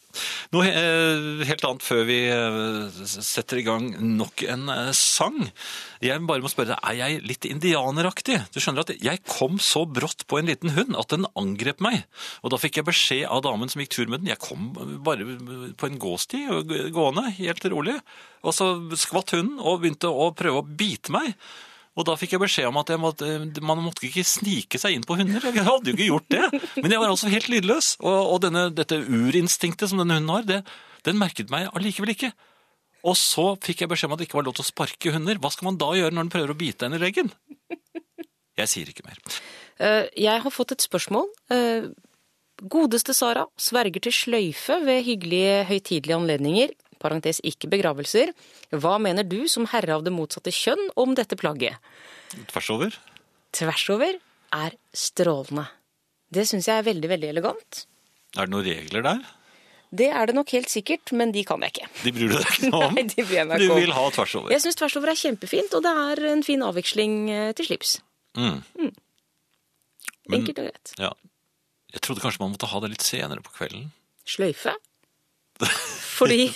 Noe eh, helt annet før vi eh, setter i gang nok en eh, sang. Jeg bare må spørre er jeg litt indianeraktig? Du skjønner at jeg kom så brått på en liten hund at den angrep meg. Og da fikk jeg beskjed av damen som gikk tur med den. Jeg kom bare på en gåsti gående, helt rolig. Og så skvatt hunden og begynte å prøve å bite meg. Og da fikk jeg beskjed om at måtte, man måtte ikke snike seg inn på hunder. Jeg hadde jo ikke gjort det. Men jeg var altså helt lydløs. Og, og denne, dette urinstinktet som denne hunden har, det, den merket meg allikevel ikke. Og så fikk jeg beskjed om at det ikke var lov til å sparke hunder. Hva skal man da gjøre når den prøver å bite en i leggen? Jeg sier ikke mer. Eh, Jeg har fått et spørsmål. Eh, Godeste Sara sverger til sløyfe ved hyggelige høytidelige anledninger, parentes ikke begravelser. Hva mener du som herre av det motsatte kjønn om dette plagget? Tvers over. Tvers over er strålende. Det syns jeg er veldig, veldig elegant. Er det noen regler der? Det er det nok helt sikkert, men de kan jeg ikke. De bryr du deg ikke noe om? Nei, de bryr jeg meg ikke om. Du vil ha tvers over. Jeg syns tvers over er kjempefint, og det er en fin avveksling eh, til slips. Mm. Mm. Enkelt og greit. Ja. Jeg trodde kanskje man måtte ha det litt senere på kvelden. Sløyfe. Fordi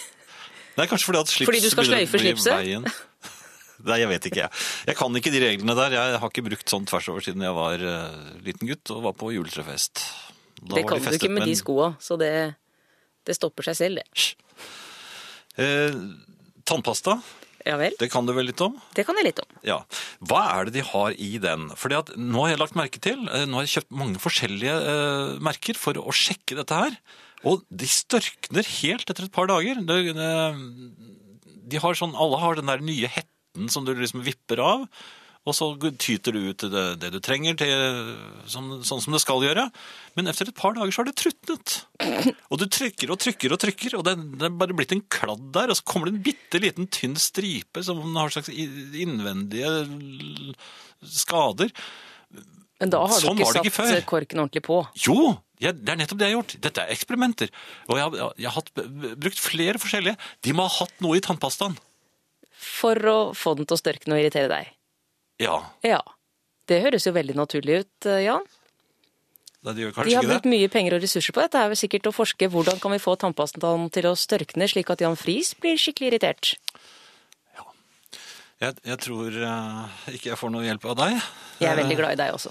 Nei, kanskje fordi at slips Fordi du skal sløyfe slipset? Nei, jeg vet ikke. Jeg. jeg kan ikke de reglene der. Jeg har ikke brukt sånn tvers over siden jeg var eh, liten gutt og var på juletrefest. Da det kan de du ikke med men- de skoa, så det, det stopper seg selv, det. Eh, tannpasta, Ja vel. det kan du vel litt om? Det kan jeg litt om. Ja. Hva er det de har i den? Fordi at nå har jeg lagt merke til, eh, nå har jeg kjøpt mange forskjellige eh, merker for å sjekke dette her. Og de størkner helt etter et par dager. De, de har sånn, alle har den der nye hetten som du liksom vipper av. Og så tyter du ut det, det du trenger, til, sånn, sånn som det skal gjøre. Men etter et par dager så har det trutnet. Og du trykker og trykker og trykker, og det, det er bare blitt en kladd der. Og så kommer det en bitte liten tynn stripe som har slags innvendige skader. Men da har du Sånn ikke ikke satt ikke korken ordentlig på. Jo, jeg, det er nettopp det jeg har gjort. Dette er eksperimenter. Og jeg, har- jeg har hatt, brukt flere forskjellige. De må ha hatt noe i tannpastaen. For å få den til å størkne og irritere deg. Ja, Ja. Det høres jo veldig naturlig ut, eh, Jan. Nei, de De har brukt mye penger og ressurser på dette. Det er vel sikkert å forske hvordan kan vi få tannpastaen til å størkne slik at Jan Friis blir skikkelig irritert. Jeg, jeg tror uh, ikke jeg får noe hjelp av deg. Jeg er veldig glad i deg også.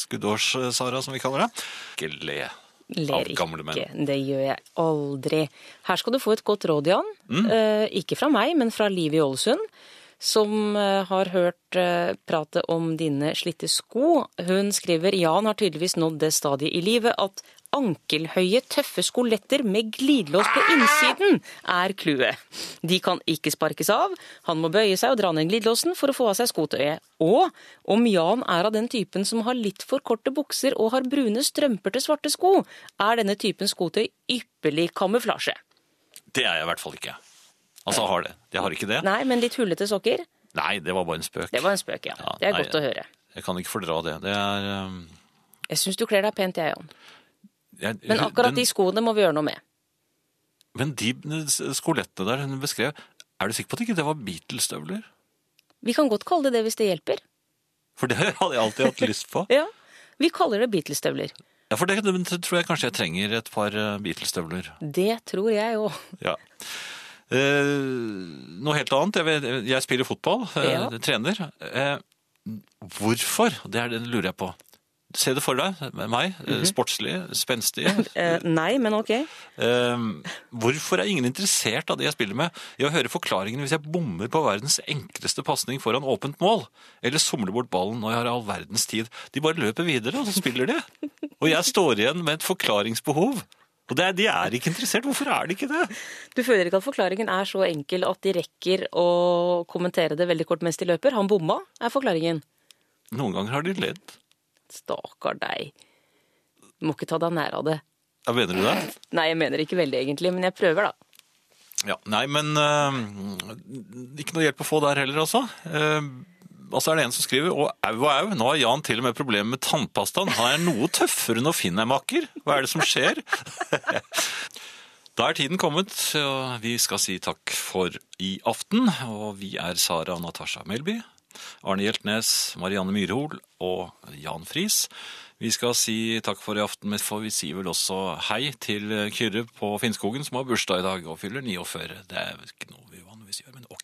Skuddårs-Sara, som vi kaller det. Ikke le Ler av gamle menn. ikke. Det gjør jeg aldri. Her skal du få et godt råd, Jan. Mm. Uh, ikke fra meg, men fra Liv i Ålesund. Som eh, har hørt eh, pratet om dine slitte sko. Hun skriver Jan har tydeligvis nådd det stadiet i livet at ankelhøye, tøffe skoletter med glidelås på innsiden er clouet. De kan ikke sparkes av. Han må bøye seg og dra ned glidelåsen for å få av seg skotøyet. Og om Jan er av den typen som har litt for korte bukser og har brune strømper til svarte sko, er denne typen skotøy ypperlig kamuflasje. Det er jeg i hvert fall ikke. Altså har det. Jeg har ikke det. Nei, men litt hullete sokker? Nei, det var bare en spøk. Det var en spøk, ja. Ja, Det er nei, godt å høre. Jeg kan ikke fordra det. Det er um, Jeg syns du kler deg pent, jeg, Jan. Jeg, Men akkurat den, de skoene må vi gjøre noe med. Men de skolettene der hun beskrev, er du sikker på at ikke det var Beatles-støvler? Vi kan godt kalle det det hvis det hjelper. For det hadde jeg alltid hatt lyst på. Ja, Vi kaller det Beatles-støvler. Ja, for det, det tror jeg kanskje jeg trenger et par eh, Beatles-støvler. Det tror jeg òg. Ja. Eh, noe helt annet. Jeg, jeg spiller fotball, eh, Ja. trener. Eh, hvorfor? Det, er det lurer jeg på. Se det for deg, meg. meg. -hmm. Sportslig, spenstig. Eh, nei, men ok. Eh, hvorfor er ingen interessert av det jeg spiller med, i å høre forklaringen hvis jeg bommer på verdens enkleste pasning foran åpent mål? Eller somler bort ballen når jeg har all verdens tid? De bare løper videre, og så spiller de. Og jeg står igjen med et forklaringsbehov. Og det er, de er ikke interessert. Hvorfor er de ikke det? Du føler ikke at forklaringen er så enkel at de rekker å kommentere det veldig kort mens de løper? Han bomma, er forklaringen. Noen ganger har de ledd. Stakkar deg. Du må ikke ta deg nær av det. Ja, mener du det? Nei, jeg mener ikke veldig egentlig, men jeg prøver, da. Ja, Nei, men eh, ikke noe hjelp å få der heller, altså. Uh, og så er det en som skriver Og au og au, nå har Jan til og med problemer med tannpastaen. Han er noe tøffere enn å finne en makker. Hva er det som skjer? Da er tiden kommet, og vi skal si takk for i aften. Og vi er Sara og Natasha Melby, Arne Hjeltnes, Marianne Myrhol og Jan Friis. Vi skal si takk for i aften, men vi si vel også hei til Kyrre på Finnskogen, som har bursdag i dag og fyller 49. Det er ikke noe vi vanligvis gjør, men ok.